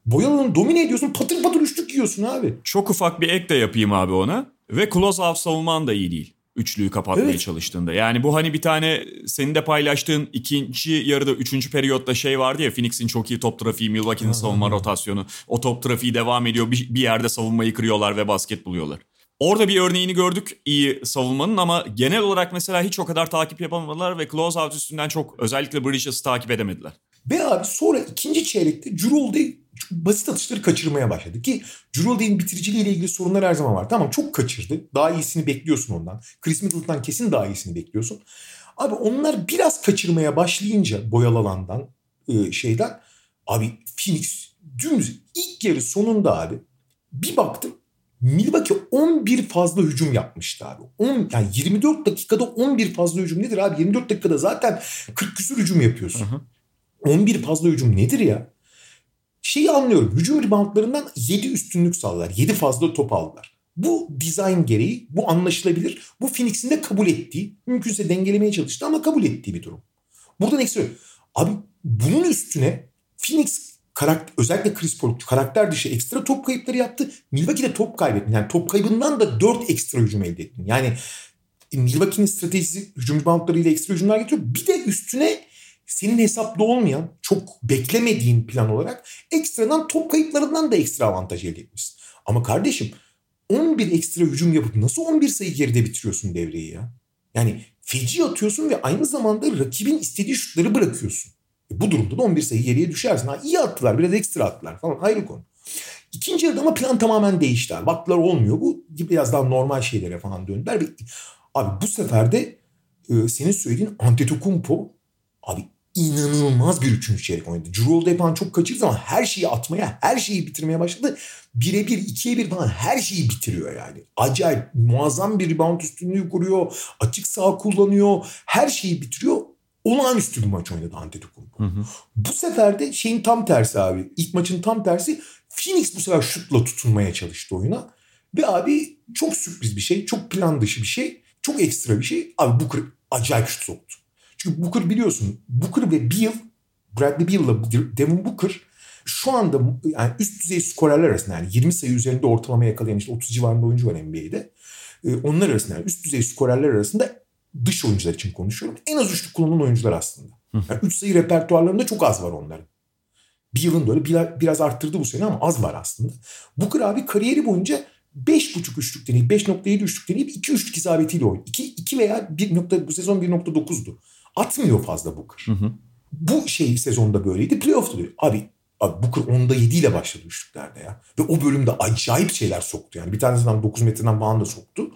Boyalanı domine ediyorsun patır patır üçlük yiyorsun abi. Çok ufak bir ek de yapayım abi ona. Ve close out savunman da iyi değil üçlüyü kapatmaya evet. çalıştığında. Yani bu hani bir tane senin de paylaştığın ikinci yarıda üçüncü periyotta şey vardı ya Phoenix'in çok iyi top trafiği, Milwaukee'nin savunma rotasyonu. O top trafiği devam ediyor. Bir, bir yerde savunmayı kırıyorlar ve basket buluyorlar. Orada bir örneğini gördük iyi savunmanın ama genel olarak mesela hiç o kadar takip yapamadılar ve close out üstünden çok özellikle Bridges'ı takip edemediler. Ve abi sonra ikinci çeyrekte Drew basit atışları kaçırmaya başladı. Ki Drew bitiriciliğiyle ilgili sorunlar her zaman var. Tamam çok kaçırdı. Daha iyisini bekliyorsun ondan. Chris Middleton'dan kesin daha iyisini bekliyorsun. Abi onlar biraz kaçırmaya başlayınca boyalı alandan e, şeyden abi Phoenix dümdüz ilk yarı sonunda abi bir baktım Milwaukee 11 fazla hücum yapmıştı abi. 10, yani 24 dakikada 11 fazla hücum nedir abi? 24 dakikada zaten 40 küsur hücum yapıyorsun. Hı hı. 11 fazla hücum nedir ya? Şeyi anlıyorum. Hücum reboundlarından 7 üstünlük sağladılar. 7 fazla top aldılar. Bu dizayn gereği, bu anlaşılabilir. Bu Phoenix'in de kabul ettiği, mümkünse dengelemeye çalıştı ama kabul ettiği bir durum. Buradan ekstra. Abi bunun üstüne Phoenix karakter, özellikle Chris Paul karakter dışı ekstra top kayıpları yaptı. Milwaukee'de top kaybetti. Yani top kaybından da 4 ekstra hücum elde ettin. Yani Milwaukee'nin stratejisi hücum reboundlarıyla ekstra hücumlar getiriyor. Bir de üstüne senin hesapta olmayan çok beklemediğin plan olarak ekstradan top kayıplarından da ekstra avantaj elde etmişsin. Ama kardeşim 11 ekstra hücum yapıp nasıl 11 sayı geride bitiriyorsun devreyi ya? Yani feci atıyorsun ve aynı zamanda rakibin istediği şutları bırakıyorsun. E bu durumda da 11 sayı geriye düşersin. Ha iyi attılar biraz ekstra attılar falan ayrı konu. İkinci yarıda ama plan tamamen değişti. Baktılar olmuyor. Bu biraz daha normal şeylere falan döndüler. Abi bu sefer de e, senin söylediğin Antetokounmpo abi inanılmaz bir üçüncü çeyrek oynadı. Drew falan çok kaçırdı ama her şeyi atmaya, her şeyi bitirmeye başladı. Bire bir, ikiye bir falan her şeyi bitiriyor yani. Acayip muazzam bir rebound üstünlüğü kuruyor. Açık sağ kullanıyor. Her şeyi bitiriyor. Olağanüstü bir maç oynadı Antetokounmpo. Bu sefer de şeyin tam tersi abi. İlk maçın tam tersi. Phoenix bu sefer şutla tutunmaya çalıştı oyuna. Ve abi çok sürpriz bir şey. Çok plan dışı bir şey. Çok ekstra bir şey. Abi Booker acayip şut soktu. Çünkü Booker biliyorsun Booker ve Beal, Bradley Beal'la Devin Booker şu anda yani üst düzey skorerler arasında yani 20 sayı üzerinde ortalama yakalayan işte 30 civarında oyuncu var NBA'de. Ee, onlar arasında yani üst düzey skorerler arasında dış oyuncular için konuşuyorum. En az üçlük kullanan oyuncular aslında. Yani üç sayı repertuarlarında çok az var onların. Beal'ın da öyle biraz, biraz arttırdı bu sene ama az var aslında. Booker abi kariyeri boyunca 5.5 üçlük deneyip 5.7 üçlük deneyip 2 üçlük isabetiyle oynuyor. 2, 2 veya 1 nokta, bu sezon 1.9'du. Atmıyor fazla Booker. Hı hı. Bu şey sezonda böyleydi. Playoff'ta diyor. Abi, abi Booker onda 7 ile başladı üçlüklerde ya. Ve o bölümde acayip şeyler soktu yani. Bir tanesinden 9 metreden falan da soktu.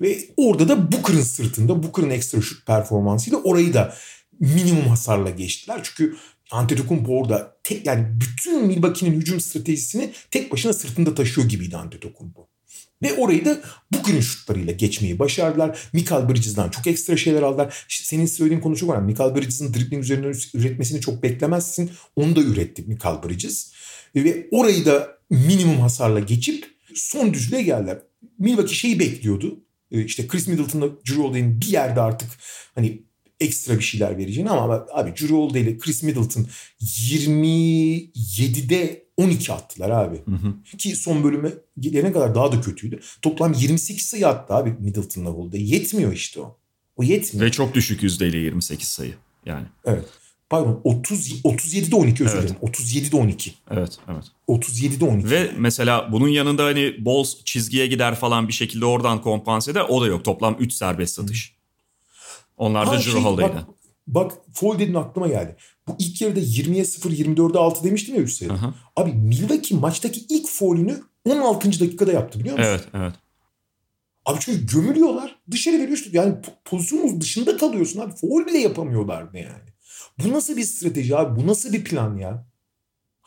Ve orada da Booker'ın sırtında Booker'ın ekstra şut performansıyla orayı da minimum hasarla geçtiler. Çünkü Antetokounmpo orada tek yani bütün Milwaukee'nin hücum stratejisini tek başına sırtında taşıyor gibiydi Antetokounmpo. Ve orayı da Booker'ın şutlarıyla geçmeyi başardılar. Michael Bridges'dan çok ekstra şeyler aldılar. senin söylediğin konu çok önemli. Michael Bridges'in dribbling üzerinden üretmesini çok beklemezsin. Onu da üretti Michael Bridges. Ve orayı da minimum hasarla geçip son düzlüğe geldiler. Milwaukee şeyi bekliyordu. Ee, işte Chris Middleton'la Drew Holiday'in bir yerde artık hani ekstra bir şeyler vereceğini ama abi Drew Holiday ile Chris Middleton 27'de 12 attılar abi. Hı hı. Ki son bölüme gelene kadar daha da kötüydü. Toplam 28 sayı attı abi Middleton'la Holiday. Yetmiyor işte o. O yetmiyor. Ve çok düşük yüzdeyle 28 sayı yani. Evet. Pardon 30 37'de 12 özür dilerim. Evet. 37'de 12. Evet, evet. 37'de 12. Ve mesela bunun yanında hani Bulls çizgiye gider falan bir şekilde oradan kompanse eder. O da yok. Toplam 3 serbest satış. Onlar da Drew Holiday'den. Bak, bak foul dedin aklıma geldi. Bu ilk yarıda 20'ye 0, 24'e 6 demiştim ya 3 sayı. Abi Milwaukee maçtaki ilk foulünü 16. dakikada yaptı biliyor musun? Evet, evet. Abi çünkü gömülüyorlar. Dışarı veriyor işte. Yani pozisyonun dışında kalıyorsun abi. Foul bile yapamıyorlar ne yani. Bu nasıl bir strateji abi? Bu nasıl bir plan ya?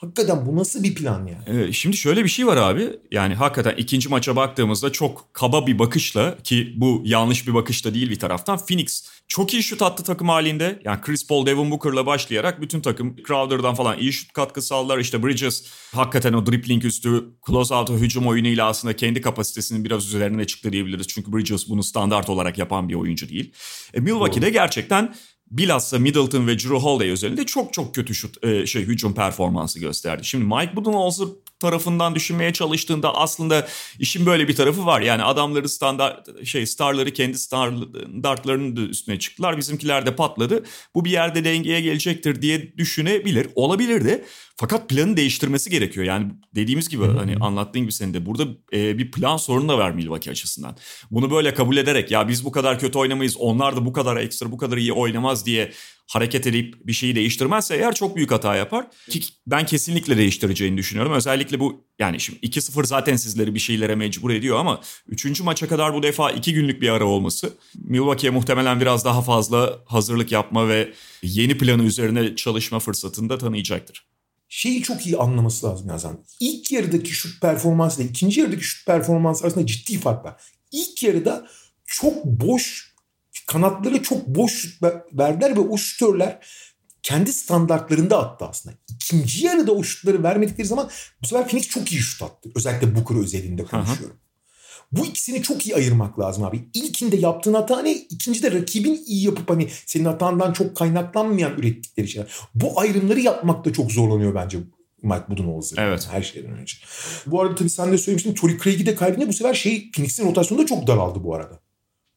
Hakikaten bu nasıl bir plan ya? Ee, şimdi şöyle bir şey var abi. Yani hakikaten ikinci maça baktığımızda çok kaba bir bakışla ki bu yanlış bir bakış da değil bir taraftan. Phoenix çok iyi şut attı takım halinde. Yani Chris Paul, Devin Booker'la başlayarak bütün takım Crowder'dan falan iyi şut katkısı aldılar. İşte Bridges hakikaten o dribbling üstü close out hücum oyunuyla aslında kendi kapasitesinin biraz üzerine çıktı diyebiliriz. Çünkü Bridges bunu standart olarak yapan bir oyuncu değil. E, Milwaukee'de gerçekten bilhassa Middleton ve Drew Holiday özelinde çok çok kötü şut e, şey hücum performansı gösterdi. Şimdi Mike Budenholzer tarafından düşünmeye çalıştığında aslında işin böyle bir tarafı var. Yani adamları standart şey starları kendi standartlarının da üstüne çıktılar. Bizimkiler de patladı. Bu bir yerde dengeye gelecektir diye düşünebilir. Olabilir de. Fakat planı değiştirmesi gerekiyor. Yani dediğimiz gibi hani anlattığın gibi senin de burada e, bir plan sorunu da var Milwaukee açısından. Bunu böyle kabul ederek ya biz bu kadar kötü oynamayız onlar da bu kadar ekstra bu kadar iyi oynamaz diye hareket edip bir şeyi değiştirmezse eğer çok büyük hata yapar. Ki ben kesinlikle değiştireceğini düşünüyorum. Özellikle bu yani şimdi 2-0 zaten sizleri bir şeylere mecbur ediyor ama 3. maça kadar bu defa 2 günlük bir ara olması Milwaukee'ye muhtemelen biraz daha fazla hazırlık yapma ve yeni planı üzerine çalışma fırsatını da tanıyacaktır şeyi çok iyi anlaması lazım Yazan. İlk yarıdaki şut performansı ile ikinci yarıdaki şut performansı arasında ciddi fark var. İlk yarıda çok boş kanatları çok boş şut verdiler ve o şutörler kendi standartlarında attı aslında. İkinci yarıda o şutları vermedikleri zaman bu sefer Phoenix çok iyi şut attı. Özellikle Booker özelinde konuşuyorum. Hı hı. Bu ikisini çok iyi ayırmak lazım abi. İlkinde yaptığın hata ne? İkincide rakibin iyi yapıp hani senin hatandan çok kaynaklanmayan ürettikleri şeyler. Bu ayrımları yapmakta çok zorlanıyor bence Mike Budenholzer. Evet. Her şeyden önce. Bu arada tabii sen de söylemiştin. Tory Craig'i de kaybedince bu sefer şey Phoenix'in rotasyonu da çok daraldı bu arada.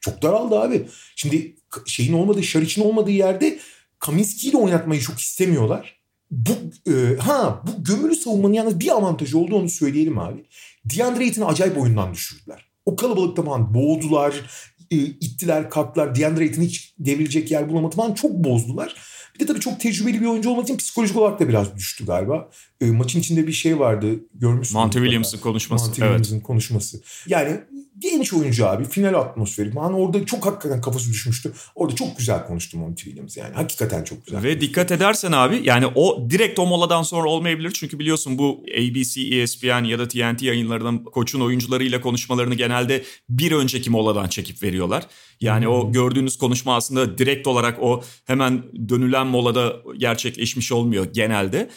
Çok daraldı abi. Şimdi şeyin olmadığı, Şariç'in olmadığı yerde Kaminski'yi de oynatmayı çok istemiyorlar. Bu e, ha bu gömülü savunmanın yalnız bir avantajı oldu onu söyleyelim abi. DeAndre Ayton'u acayip oyundan düşürdüler. O kalabalıkta falan boğdular, e, ittiler, kalktılar. DeAndre Ayton hiç devrilecek yer bulamadı falan çok bozdular. Bir de tabii çok tecrübeli bir oyuncu olmak için psikolojik olarak da biraz düştü galiba. E, maçın içinde bir şey vardı görmüşsün. Monty Williams'ın konuşması. Monty evet. Williams'ın konuşması. Yani genç oyuncu abi final atmosferi. Hani orada çok hakikaten kafası düşmüştü. Orada çok güzel konuştu Monty Williams yani. Hakikaten çok güzel. Ve dikkat edersen abi yani o direkt o moladan sonra olmayabilir. Çünkü biliyorsun bu ABC, ESPN ya da TNT yayınlarının koçun oyuncularıyla konuşmalarını genelde bir önceki moladan çekip veriyorlar. Yani o gördüğünüz konuşma aslında direkt olarak o hemen dönülen molada gerçekleşmiş olmuyor genelde.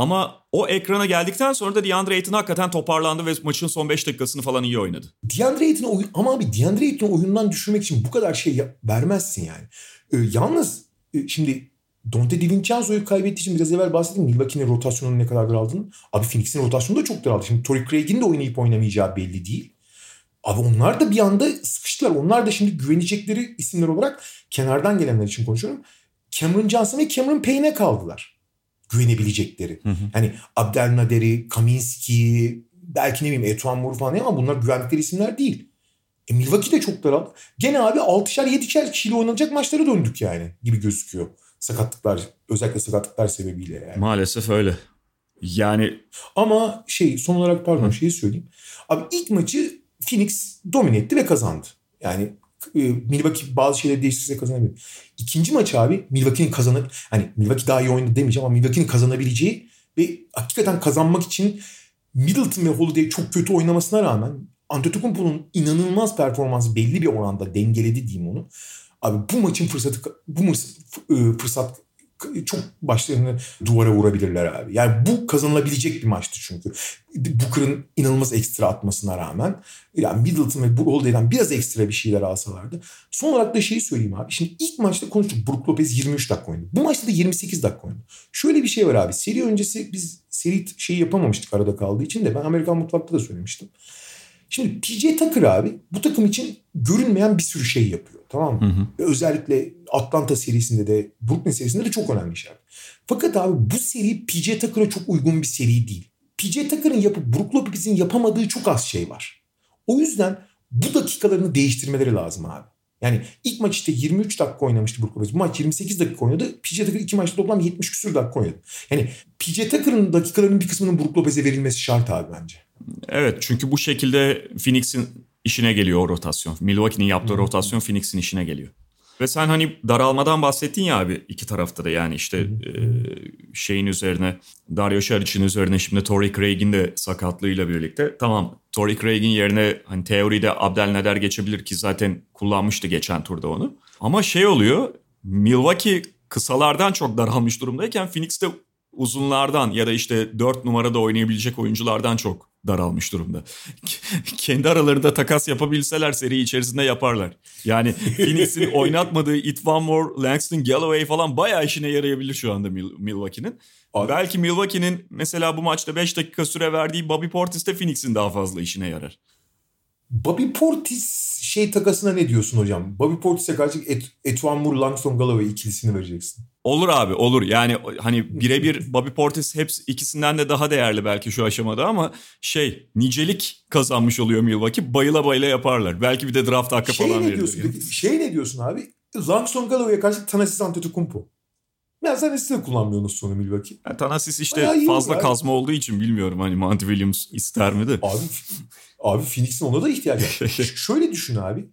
Ama o ekrana geldikten sonra da DeAndre Ayton hakikaten toparlandı ve maçın son 5 dakikasını falan iyi oynadı. DeAndre Ayton'u oyun ama abi DeAndre Ayton'u oyundan düşürmek için bu kadar şey vermezsin yani. Ee, yalnız e, şimdi Dante DiVincenzo'yu kaybettiği için biraz evvel bahsettim. Milwaukee'nin rotasyonunun ne kadar daraldığını. Abi Phoenix'in rotasyonu da çok daraldı. Şimdi Torrey Craig'in de oynayıp oynamayacağı belli değil. Abi onlar da bir anda sıkıştılar. Onlar da şimdi güvenecekleri isimler olarak kenardan gelenler için konuşuyorum. Cameron Johnson ve Cameron Payne'e kaldılar. Güvenebilecekleri. Yani Abdelnader'i, Kaminski, belki ne bileyim Etuan Moore falan ama bunlar güvendikleri isimler değil. E Milwaukee de çok daraldı. Gene abi 6'şer 7'şer kişiyle oynanacak maçlara döndük yani gibi gözüküyor. Sakatlıklar özellikle sakatlıklar sebebiyle yani. Maalesef öyle. Yani Ama şey son olarak pardon şeyi söyleyeyim. Abi ilk maçı Phoenix domine etti ve kazandı. Yani Milwaukee bazı şeyleri değiştirse kazanabilir. İkinci maç abi Milwaukee'nin kazanıp hani Milwaukee daha iyi oynadı demeyeceğim ama Milwaukee'nin kazanabileceği ve hakikaten kazanmak için Middleton ve Holiday çok kötü oynamasına rağmen Antetokounmpo'nun inanılmaz performansı belli bir oranda dengeledi diyeyim onu. Abi bu maçın fırsatı bu e, fırsat çok başlarını duvara vurabilirler abi. Yani bu kazanılabilecek bir maçtı çünkü. Booker'ın inanılmaz ekstra atmasına rağmen yani Middleton ve Holiday'den biraz ekstra bir şeyler alsalardı. Son olarak da şeyi söyleyeyim abi. Şimdi ilk maçta konuştuk. Brook Lopez 23 dakika oynadı. Bu maçta da 28 dakika oynadı. Şöyle bir şey var abi. Seri öncesi biz seri şeyi yapamamıştık arada kaldığı için de ben Amerikan Mutfak'ta da söylemiştim. Şimdi PJ Tucker abi bu takım için görünmeyen bir sürü şey yapıyor. Tamam mı? Ve özellikle Atlanta serisinde de Brooklyn serisinde de çok önemli şeyler. Fakat abi bu seri PJ Tucker'a çok uygun bir seri değil. PJ Tucker'ın yapıp Brook Lopez'in yapamadığı çok az şey var. O yüzden bu dakikalarını değiştirmeleri lazım abi. Yani ilk maç işte 23 dakika oynamıştı Brook Lopez. Bu maç 28 dakika oynadı. PJ Tucker iki maçta toplam 70 küsur dakika oynadı. Yani PJ Tucker'ın dakikalarının bir kısmının Brook Lopez'e verilmesi şart abi bence. Evet çünkü bu şekilde Phoenix'in işine geliyor o rotasyon. Milwaukee'nin yaptığı rotasyon Phoenix'in işine geliyor. Ve sen hani daralmadan bahsettin ya abi iki tarafta da yani işte e, şeyin üzerine Dario Saric'in üzerine şimdi Torrey Craig'in de sakatlığıyla birlikte tamam Torrey Craig'in yerine hani teoride Abdelnader geçebilir ki zaten kullanmıştı geçen turda onu. Ama şey oluyor Milwaukee kısalardan çok daralmış durumdayken Phoenix de uzunlardan ya da işte 4 numarada oynayabilecek oyunculardan çok daralmış durumda. Kendi aralarında takas yapabilseler seri içerisinde yaparlar. Yani Phoenix'in *laughs* oynatmadığı It One More, Langston Galloway falan bayağı işine yarayabilir şu anda Mil- Milwaukee'nin. Belki Milwaukee'nin mesela bu maçta 5 dakika süre verdiği Bobby Portis de Phoenix'in daha fazla işine yarar. Bobby Portis şey takasına ne diyorsun hocam? Bobby Portis'e karşı Et, Etuan Moore, Langston Galloway ikilisini vereceksin. Olur abi olur. Yani hani birebir Bobby Portis hepsi ikisinden de daha değerli belki şu aşamada ama şey nicelik kazanmış oluyor Milwaukee. Bayıla bayıla yaparlar. Belki bir de draft hakkı Şey falan ne diyorsun? yani. Şey ne diyorsun abi? Langston Galloway'e karşı Thanasis Antetokounmpo. Ya sen de kullanmıyorsunuz sonra Milwaukee. Yani Thanasis işte fazla abi. kazma olduğu için bilmiyorum hani Monty Williams ister mi de. Abi abi Phoenix'in ona da ihtiyacı var. *laughs* Şöyle düşün abi.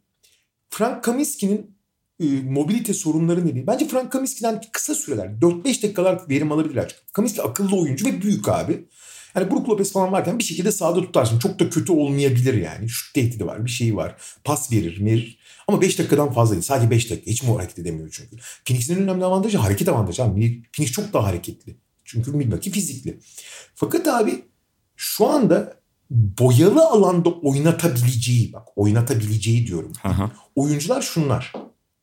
Frank Kaminsky'nin e, mobilite sorunları nedeni. Bence Frank Kaminsky'den kısa süreler 4-5 dakikalar verim alabilirler. Çünkü Kaminsky akıllı oyuncu ve büyük abi. Yani Brook Lopez falan varken bir şekilde sahada tutarsın. Çok da kötü olmayabilir yani. Şut tehdidi var, bir şey var. Pas verir, verir. Ama 5 dakikadan fazla değil. Sadece 5 dakika. Hiç mi hareket edemiyor çünkü. Phoenix'in en önemli avantajı hareket avantajı. Abi. Phoenix çok daha hareketli. Çünkü Milwaukee fizikli. Fakat abi şu anda boyalı alanda oynatabileceği bak oynatabileceği diyorum. Aha. Oyuncular şunlar.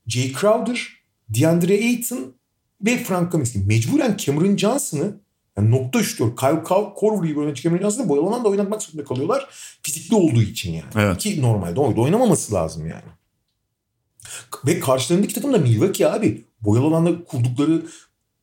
Jay Crowder, DeAndre Ayton ve Frank Kaminsky. Mecburen Cameron Johnson'ı yani nokta şutör. Kyle Cow- Korver gibi oynayacak Cameron Johnson'ı boyalı alanda oynatmak zorunda kalıyorlar. Fizikli olduğu için yani. Evet. Ki normalde oyda oynamaması lazım yani. Ve karşılarındaki takım da Milwaukee abi. Boyalı alanda kurdukları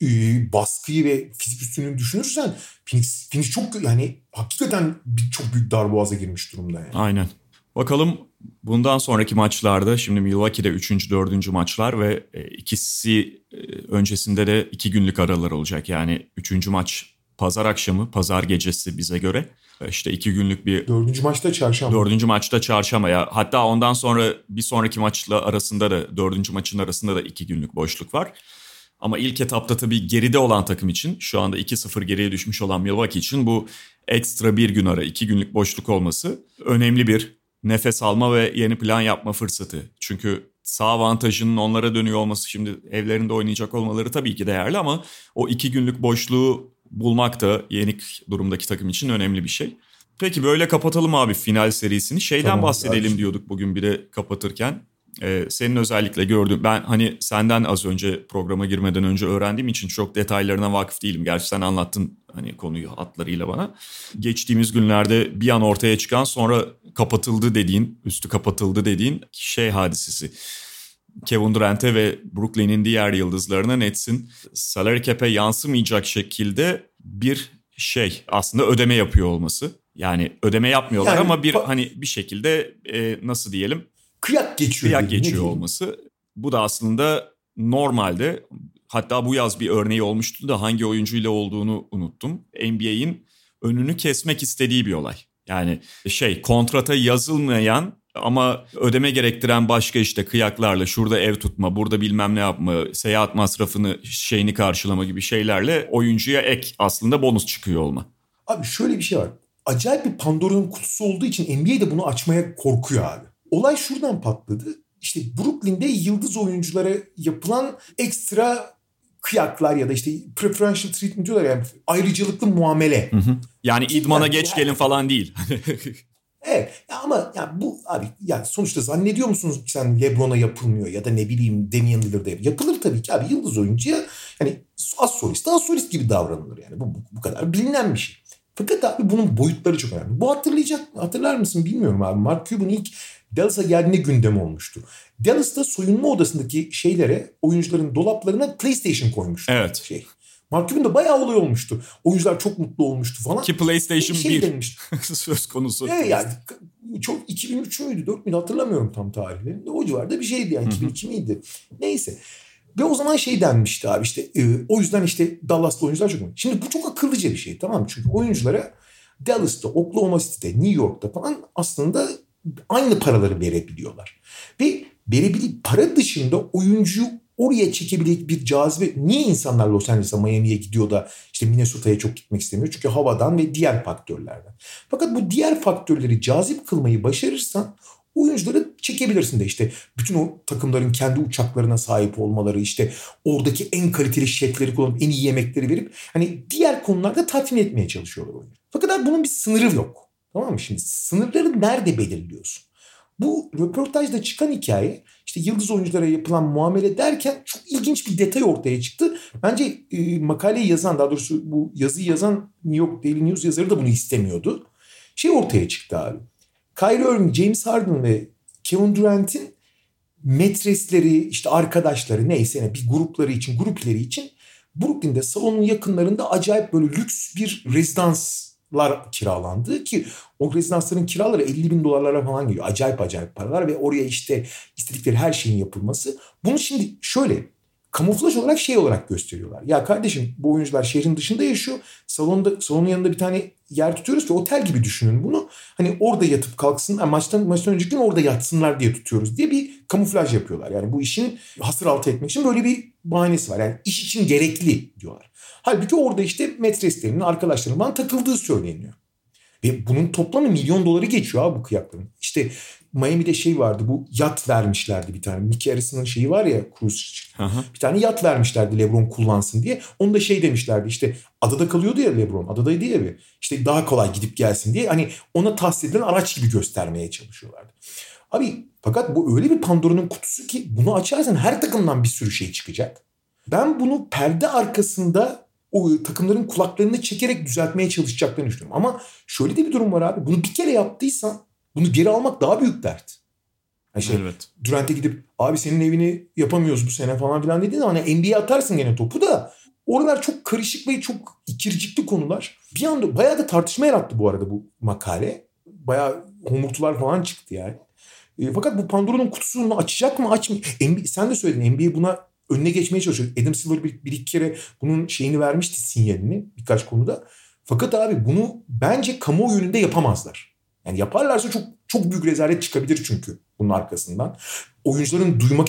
e, baskıyı ve fizik üstünlüğünü düşünürsen Phoenix, Phoenix çok yani hakikaten bir, çok büyük darboğaza girmiş durumda yani. Aynen. Bakalım bundan sonraki maçlarda şimdi Milwaukee'de 3. 4. maçlar ve e, ikisi e, öncesinde de 2 günlük aralar olacak. Yani 3. maç pazar akşamı, pazar gecesi bize göre. E, işte 2 günlük bir... Dördüncü maçta çarşamba. Dördüncü maçta çarşamba ya. Hatta ondan sonra bir sonraki maçla arasında da dördüncü maçın arasında da 2 günlük boşluk var. Ama ilk etapta tabii geride olan takım için şu anda 2-0 geriye düşmüş olan Milwaukee için bu ekstra bir gün ara iki günlük boşluk olması önemli bir nefes alma ve yeni plan yapma fırsatı. Çünkü sağ avantajının onlara dönüyor olması şimdi evlerinde oynayacak olmaları tabii ki değerli ama o iki günlük boşluğu bulmak da yenik durumdaki takım için önemli bir şey. Peki böyle kapatalım abi final serisini. Şeyden tamam, bahsedelim abi. diyorduk bugün bir de kapatırken. Ee, senin özellikle gördüğüm ben hani senden az önce programa girmeden önce öğrendiğim için çok detaylarına vakıf değilim. Gerçi sen anlattın hani konuyu hatlarıyla bana. Geçtiğimiz günlerde bir an ortaya çıkan sonra kapatıldı dediğin, üstü kapatıldı dediğin şey hadisesi. Kevin Durant'e ve Brooklyn'in diğer yıldızlarına Nets'in salary cap'e yansımayacak şekilde bir şey aslında ödeme yapıyor olması. Yani ödeme yapmıyorlar yani, ama bir hani bir şekilde e, nasıl diyelim kıyak geçiyor. Kıyak geçiyor olması. Bu da aslında normalde hatta bu yaz bir örneği olmuştu da hangi oyuncuyla olduğunu unuttum. NBA'in önünü kesmek istediği bir olay. Yani şey kontrata yazılmayan ama ödeme gerektiren başka işte kıyaklarla şurada ev tutma, burada bilmem ne yapma, seyahat masrafını şeyini karşılama gibi şeylerle oyuncuya ek aslında bonus çıkıyor olma. Abi şöyle bir şey var. Acayip bir Pandora'nın kutusu olduğu için NBA de bunu açmaya korkuyor abi. Olay şuradan patladı. İşte Brooklyn'de yıldız oyunculara yapılan ekstra kıyaklar ya da işte preferential treatment diyorlar yani ayrıcalıklı muamele. Hı hı. Yani idmana yani, geç yani, gelin falan değil. *laughs* evet ya ama ya bu abi yani sonuçta zannediyor musunuz ki sen LeBron'a yapılmıyor ya da ne bileyim Damian Lillard'a yapılır tabii ki abi yıldız oyuncuya yani az solist az solist gibi davranılır yani bu, bu, bu kadar bilinen bir şey. Fakat abi bunun boyutları çok önemli. Bu hatırlayacak hatırlar mısın bilmiyorum abi. Mark Cuban ilk Dallas'a geldiğinde gündem olmuştu. Dallas'ta soyunma odasındaki şeylere oyuncuların dolaplarına PlayStation koymuştu. Evet. Şey. Mark Cuban'da bayağı olay olmuştu. Oyuncular çok mutlu olmuştu falan. Ki PlayStation şey 1 *laughs* söz konusu. Evet yani çok 2003 müydü 4 müydü hatırlamıyorum tam tarihlerini. O civarda bir şeydi yani 2002 miydi? Neyse. Ve o zaman şey denmişti abi işte e, o yüzden işte Dallas'ta oyuncular çok önemli. Şimdi bu çok akıllıca bir şey tamam mı? Çünkü oyunculara Dallas'ta, Oklahoma City'de, New York'ta falan aslında aynı paraları verebiliyorlar. Ve verebildiği para dışında oyuncuyu oraya çekebilecek bir cazibe. Niye insanlar Los Angeles'a Miami'ye gidiyor da işte Minnesota'ya çok gitmek istemiyor? Çünkü havadan ve diğer faktörlerden. Fakat bu diğer faktörleri cazip kılmayı başarırsan oyuncuları çekebilirsin de işte bütün o takımların kendi uçaklarına sahip olmaları işte oradaki en kaliteli şefleri kullanıp en iyi yemekleri verip hani diğer konularda tatmin etmeye çalışıyorlar oyuncu. Fakat bunun bir sınırı yok. Tamam mı? Şimdi sınırları nerede belirliyorsun? Bu röportajda çıkan hikaye işte yıldız oyunculara yapılan muamele derken çok ilginç bir detay ortaya çıktı. Bence e, makaleyi yazan daha doğrusu bu yazıyı yazan New York Daily News yazarı da bunu istemiyordu. Şey ortaya çıktı abi. Kyrie Irving, James Harden ve Kevin Durant'in metresleri, işte arkadaşları neyse ne bir grupları için, grupları için Brooklyn'de salonun yakınlarında acayip böyle lüks bir rezidans lar kiralandı ki o rezidansların kiraları 50 bin dolarlara falan geliyor. Acayip acayip paralar ve oraya işte istedikleri her şeyin yapılması. Bunu şimdi şöyle kamuflaj olarak şey olarak gösteriyorlar. Ya kardeşim bu oyuncular şehrin dışında yaşıyor. Salonda salonun yanında bir tane yer tutuyoruz ki otel gibi düşünün bunu. Hani orada yatıp kalksın maçtan maçtan önceki gün orada yatsınlar diye tutuyoruz diye bir kamuflaj yapıyorlar. Yani bu işin hasır altı etmek için böyle bir bahanesi var. Yani iş için gerekli diyorlar. Halbuki orada işte metreslerinin arkadaşlarından takıldığı söyleniyor. Ve bunun toplamı milyon doları geçiyor abi bu kıyakların. İşte Miami'de şey vardı bu yat vermişlerdi bir tane. Mickey Harrison'ın şeyi var ya cruise bir tane yat vermişlerdi Lebron kullansın diye. Onu da şey demişlerdi işte adada kalıyordu ya Lebron adadaydı ya bir. İşte daha kolay gidip gelsin diye hani ona tahsis edilen araç gibi göstermeye çalışıyorlardı. Abi fakat bu öyle bir Pandora'nın kutusu ki bunu açarsan her takımdan bir sürü şey çıkacak. Ben bunu perde arkasında o takımların kulaklarını çekerek düzeltmeye çalışacaklarını düşünüyorum. Ama şöyle de bir durum var abi. Bunu bir kere yaptıysan bunu geri almak daha büyük dert. Yani şey, evet. Durant'e gidip abi senin evini yapamıyoruz bu sene falan filan dediğin zaman hani NBA'ye atarsın gene topu da oralar çok karışık ve çok ikircikli konular. Bir anda bayağı da tartışma yarattı bu arada bu makale. Bayağı homurtular falan çıktı yani. E, fakat bu Pandora'nın kutusunu açacak mı açmayacak Sen de söyledin NBA buna önüne geçmeye çalışıyor. Adam Silver bir, bir iki kere bunun şeyini vermişti sinyalini birkaç konuda. Fakat abi bunu bence kamuoyu önünde yapamazlar. Yani yaparlarsa çok çok büyük rezalet çıkabilir çünkü bunun arkasından. Oyuncuların duymak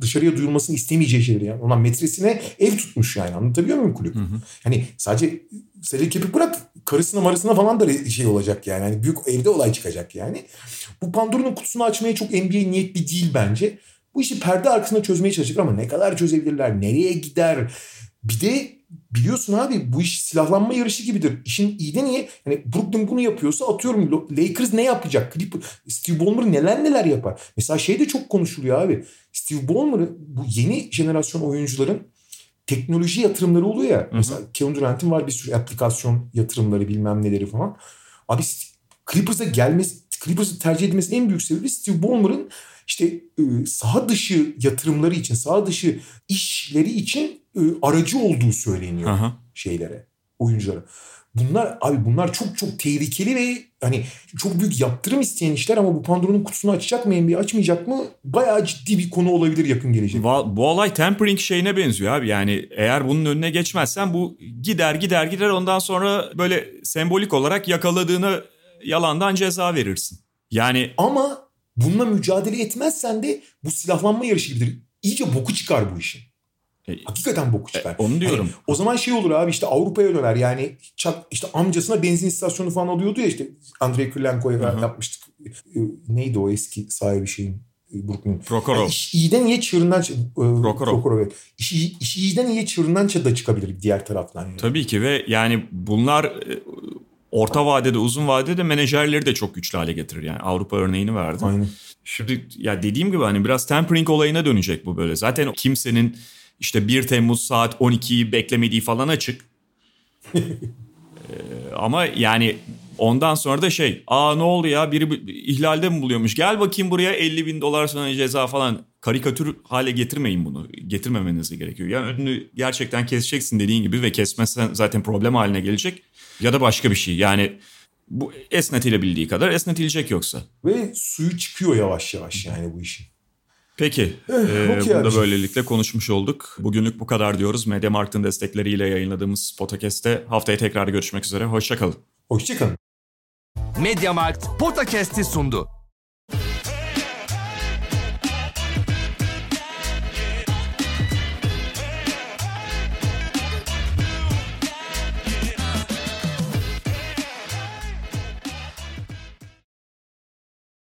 dışarıya duyulmasını istemeyeceği şeyleri yani. Ona metresine ev tutmuş yani anlatabiliyor muyum kulüp? Hı hı. Hani sadece sadece kepik bırak karısına marısına falan da şey olacak yani. Hani büyük evde olay çıkacak yani. Bu Pandora'nın kutusunu açmaya çok NBA niyetli değil bence. Bu işi perde arkasında çözmeye çalışacak ama ne kadar çözebilirler? Nereye gider? Bir de biliyorsun abi bu iş silahlanma yarışı gibidir. İşin iyi de niye? Yani Brooklyn bunu yapıyorsa atıyorum Lakers ne yapacak? Clipper, Steve Ballmer neler neler yapar. Mesela şey de çok konuşuluyor abi. Steve Ballmer'ı bu yeni jenerasyon oyuncuların teknoloji yatırımları oluyor ya. Hı hı. Mesela Kevin Durant'in var bir sürü aplikasyon yatırımları bilmem neleri falan. Abi Clippers'a gelmesi, Clippers'ı tercih edilmesinin en büyük sebebi Steve Ballmer'ın işte e, saha dışı yatırımları için, saha dışı işleri için aracı olduğu söyleniyor Aha. şeylere, oyunculara. Bunlar abi bunlar çok çok tehlikeli ve hani çok büyük yaptırım isteyen işler ama bu Pandora'nın kutusunu açacak mı NBA açmayacak mı bayağı ciddi bir konu olabilir yakın gelecek. Bu olay tempering şeyine benziyor abi yani eğer bunun önüne geçmezsen bu gider gider gider ondan sonra böyle sembolik olarak yakaladığını yalandan ceza verirsin. Yani ama bununla mücadele etmezsen de bu silahlanma yarışı gibidir. İyice boku çıkar bu işin. E, Hakikaten boku çıkar. E, onu diyorum. Hani, o zaman şey olur abi işte Avrupa'ya döner. Yani çak, işte amcasına benzin istasyonu falan alıyordu ya işte Andrei Kirilenko'ya yapmıştık. E, neydi o eski sahibi şeyin? E, Brooklyn. Prokhorov. Yani iş iyiden iyiye çığırından Prokhorov. Prokhorov evet. İş, iş iyiden iyiye çığırından da çıkabilir diğer taraftan. Yani. Tabii ki ve yani bunlar orta vadede uzun vadede menajerleri de çok güçlü hale getirir. Yani Avrupa örneğini verdim. Aynen. Şimdi ya dediğim gibi hani biraz tempering olayına dönecek bu böyle. Zaten kimsenin işte 1 Temmuz saat 12'yi beklemediği falan açık. *laughs* ee, ama yani ondan sonra da şey aa ne oldu ya biri ihlalde mi buluyormuş gel bakayım buraya 50 bin dolar sana ceza falan karikatür hale getirmeyin bunu getirmemeniz gerekiyor. Yani önünü gerçekten keseceksin dediğin gibi ve kesmezsen zaten problem haline gelecek ya da başka bir şey yani bu esnetilebildiği kadar esnetilecek yoksa. Ve suyu çıkıyor yavaş yavaş yani bu işin. Peki, e, bunu da böylelikle konuşmuş olduk. Bugünlük bu kadar diyoruz. Mediamarkt'ın destekleriyle yayınladığımız podcast'te haftaya tekrar görüşmek üzere. Hoşçakalın. Hoşçakalın. Mediamarkt Podcast'i sundu.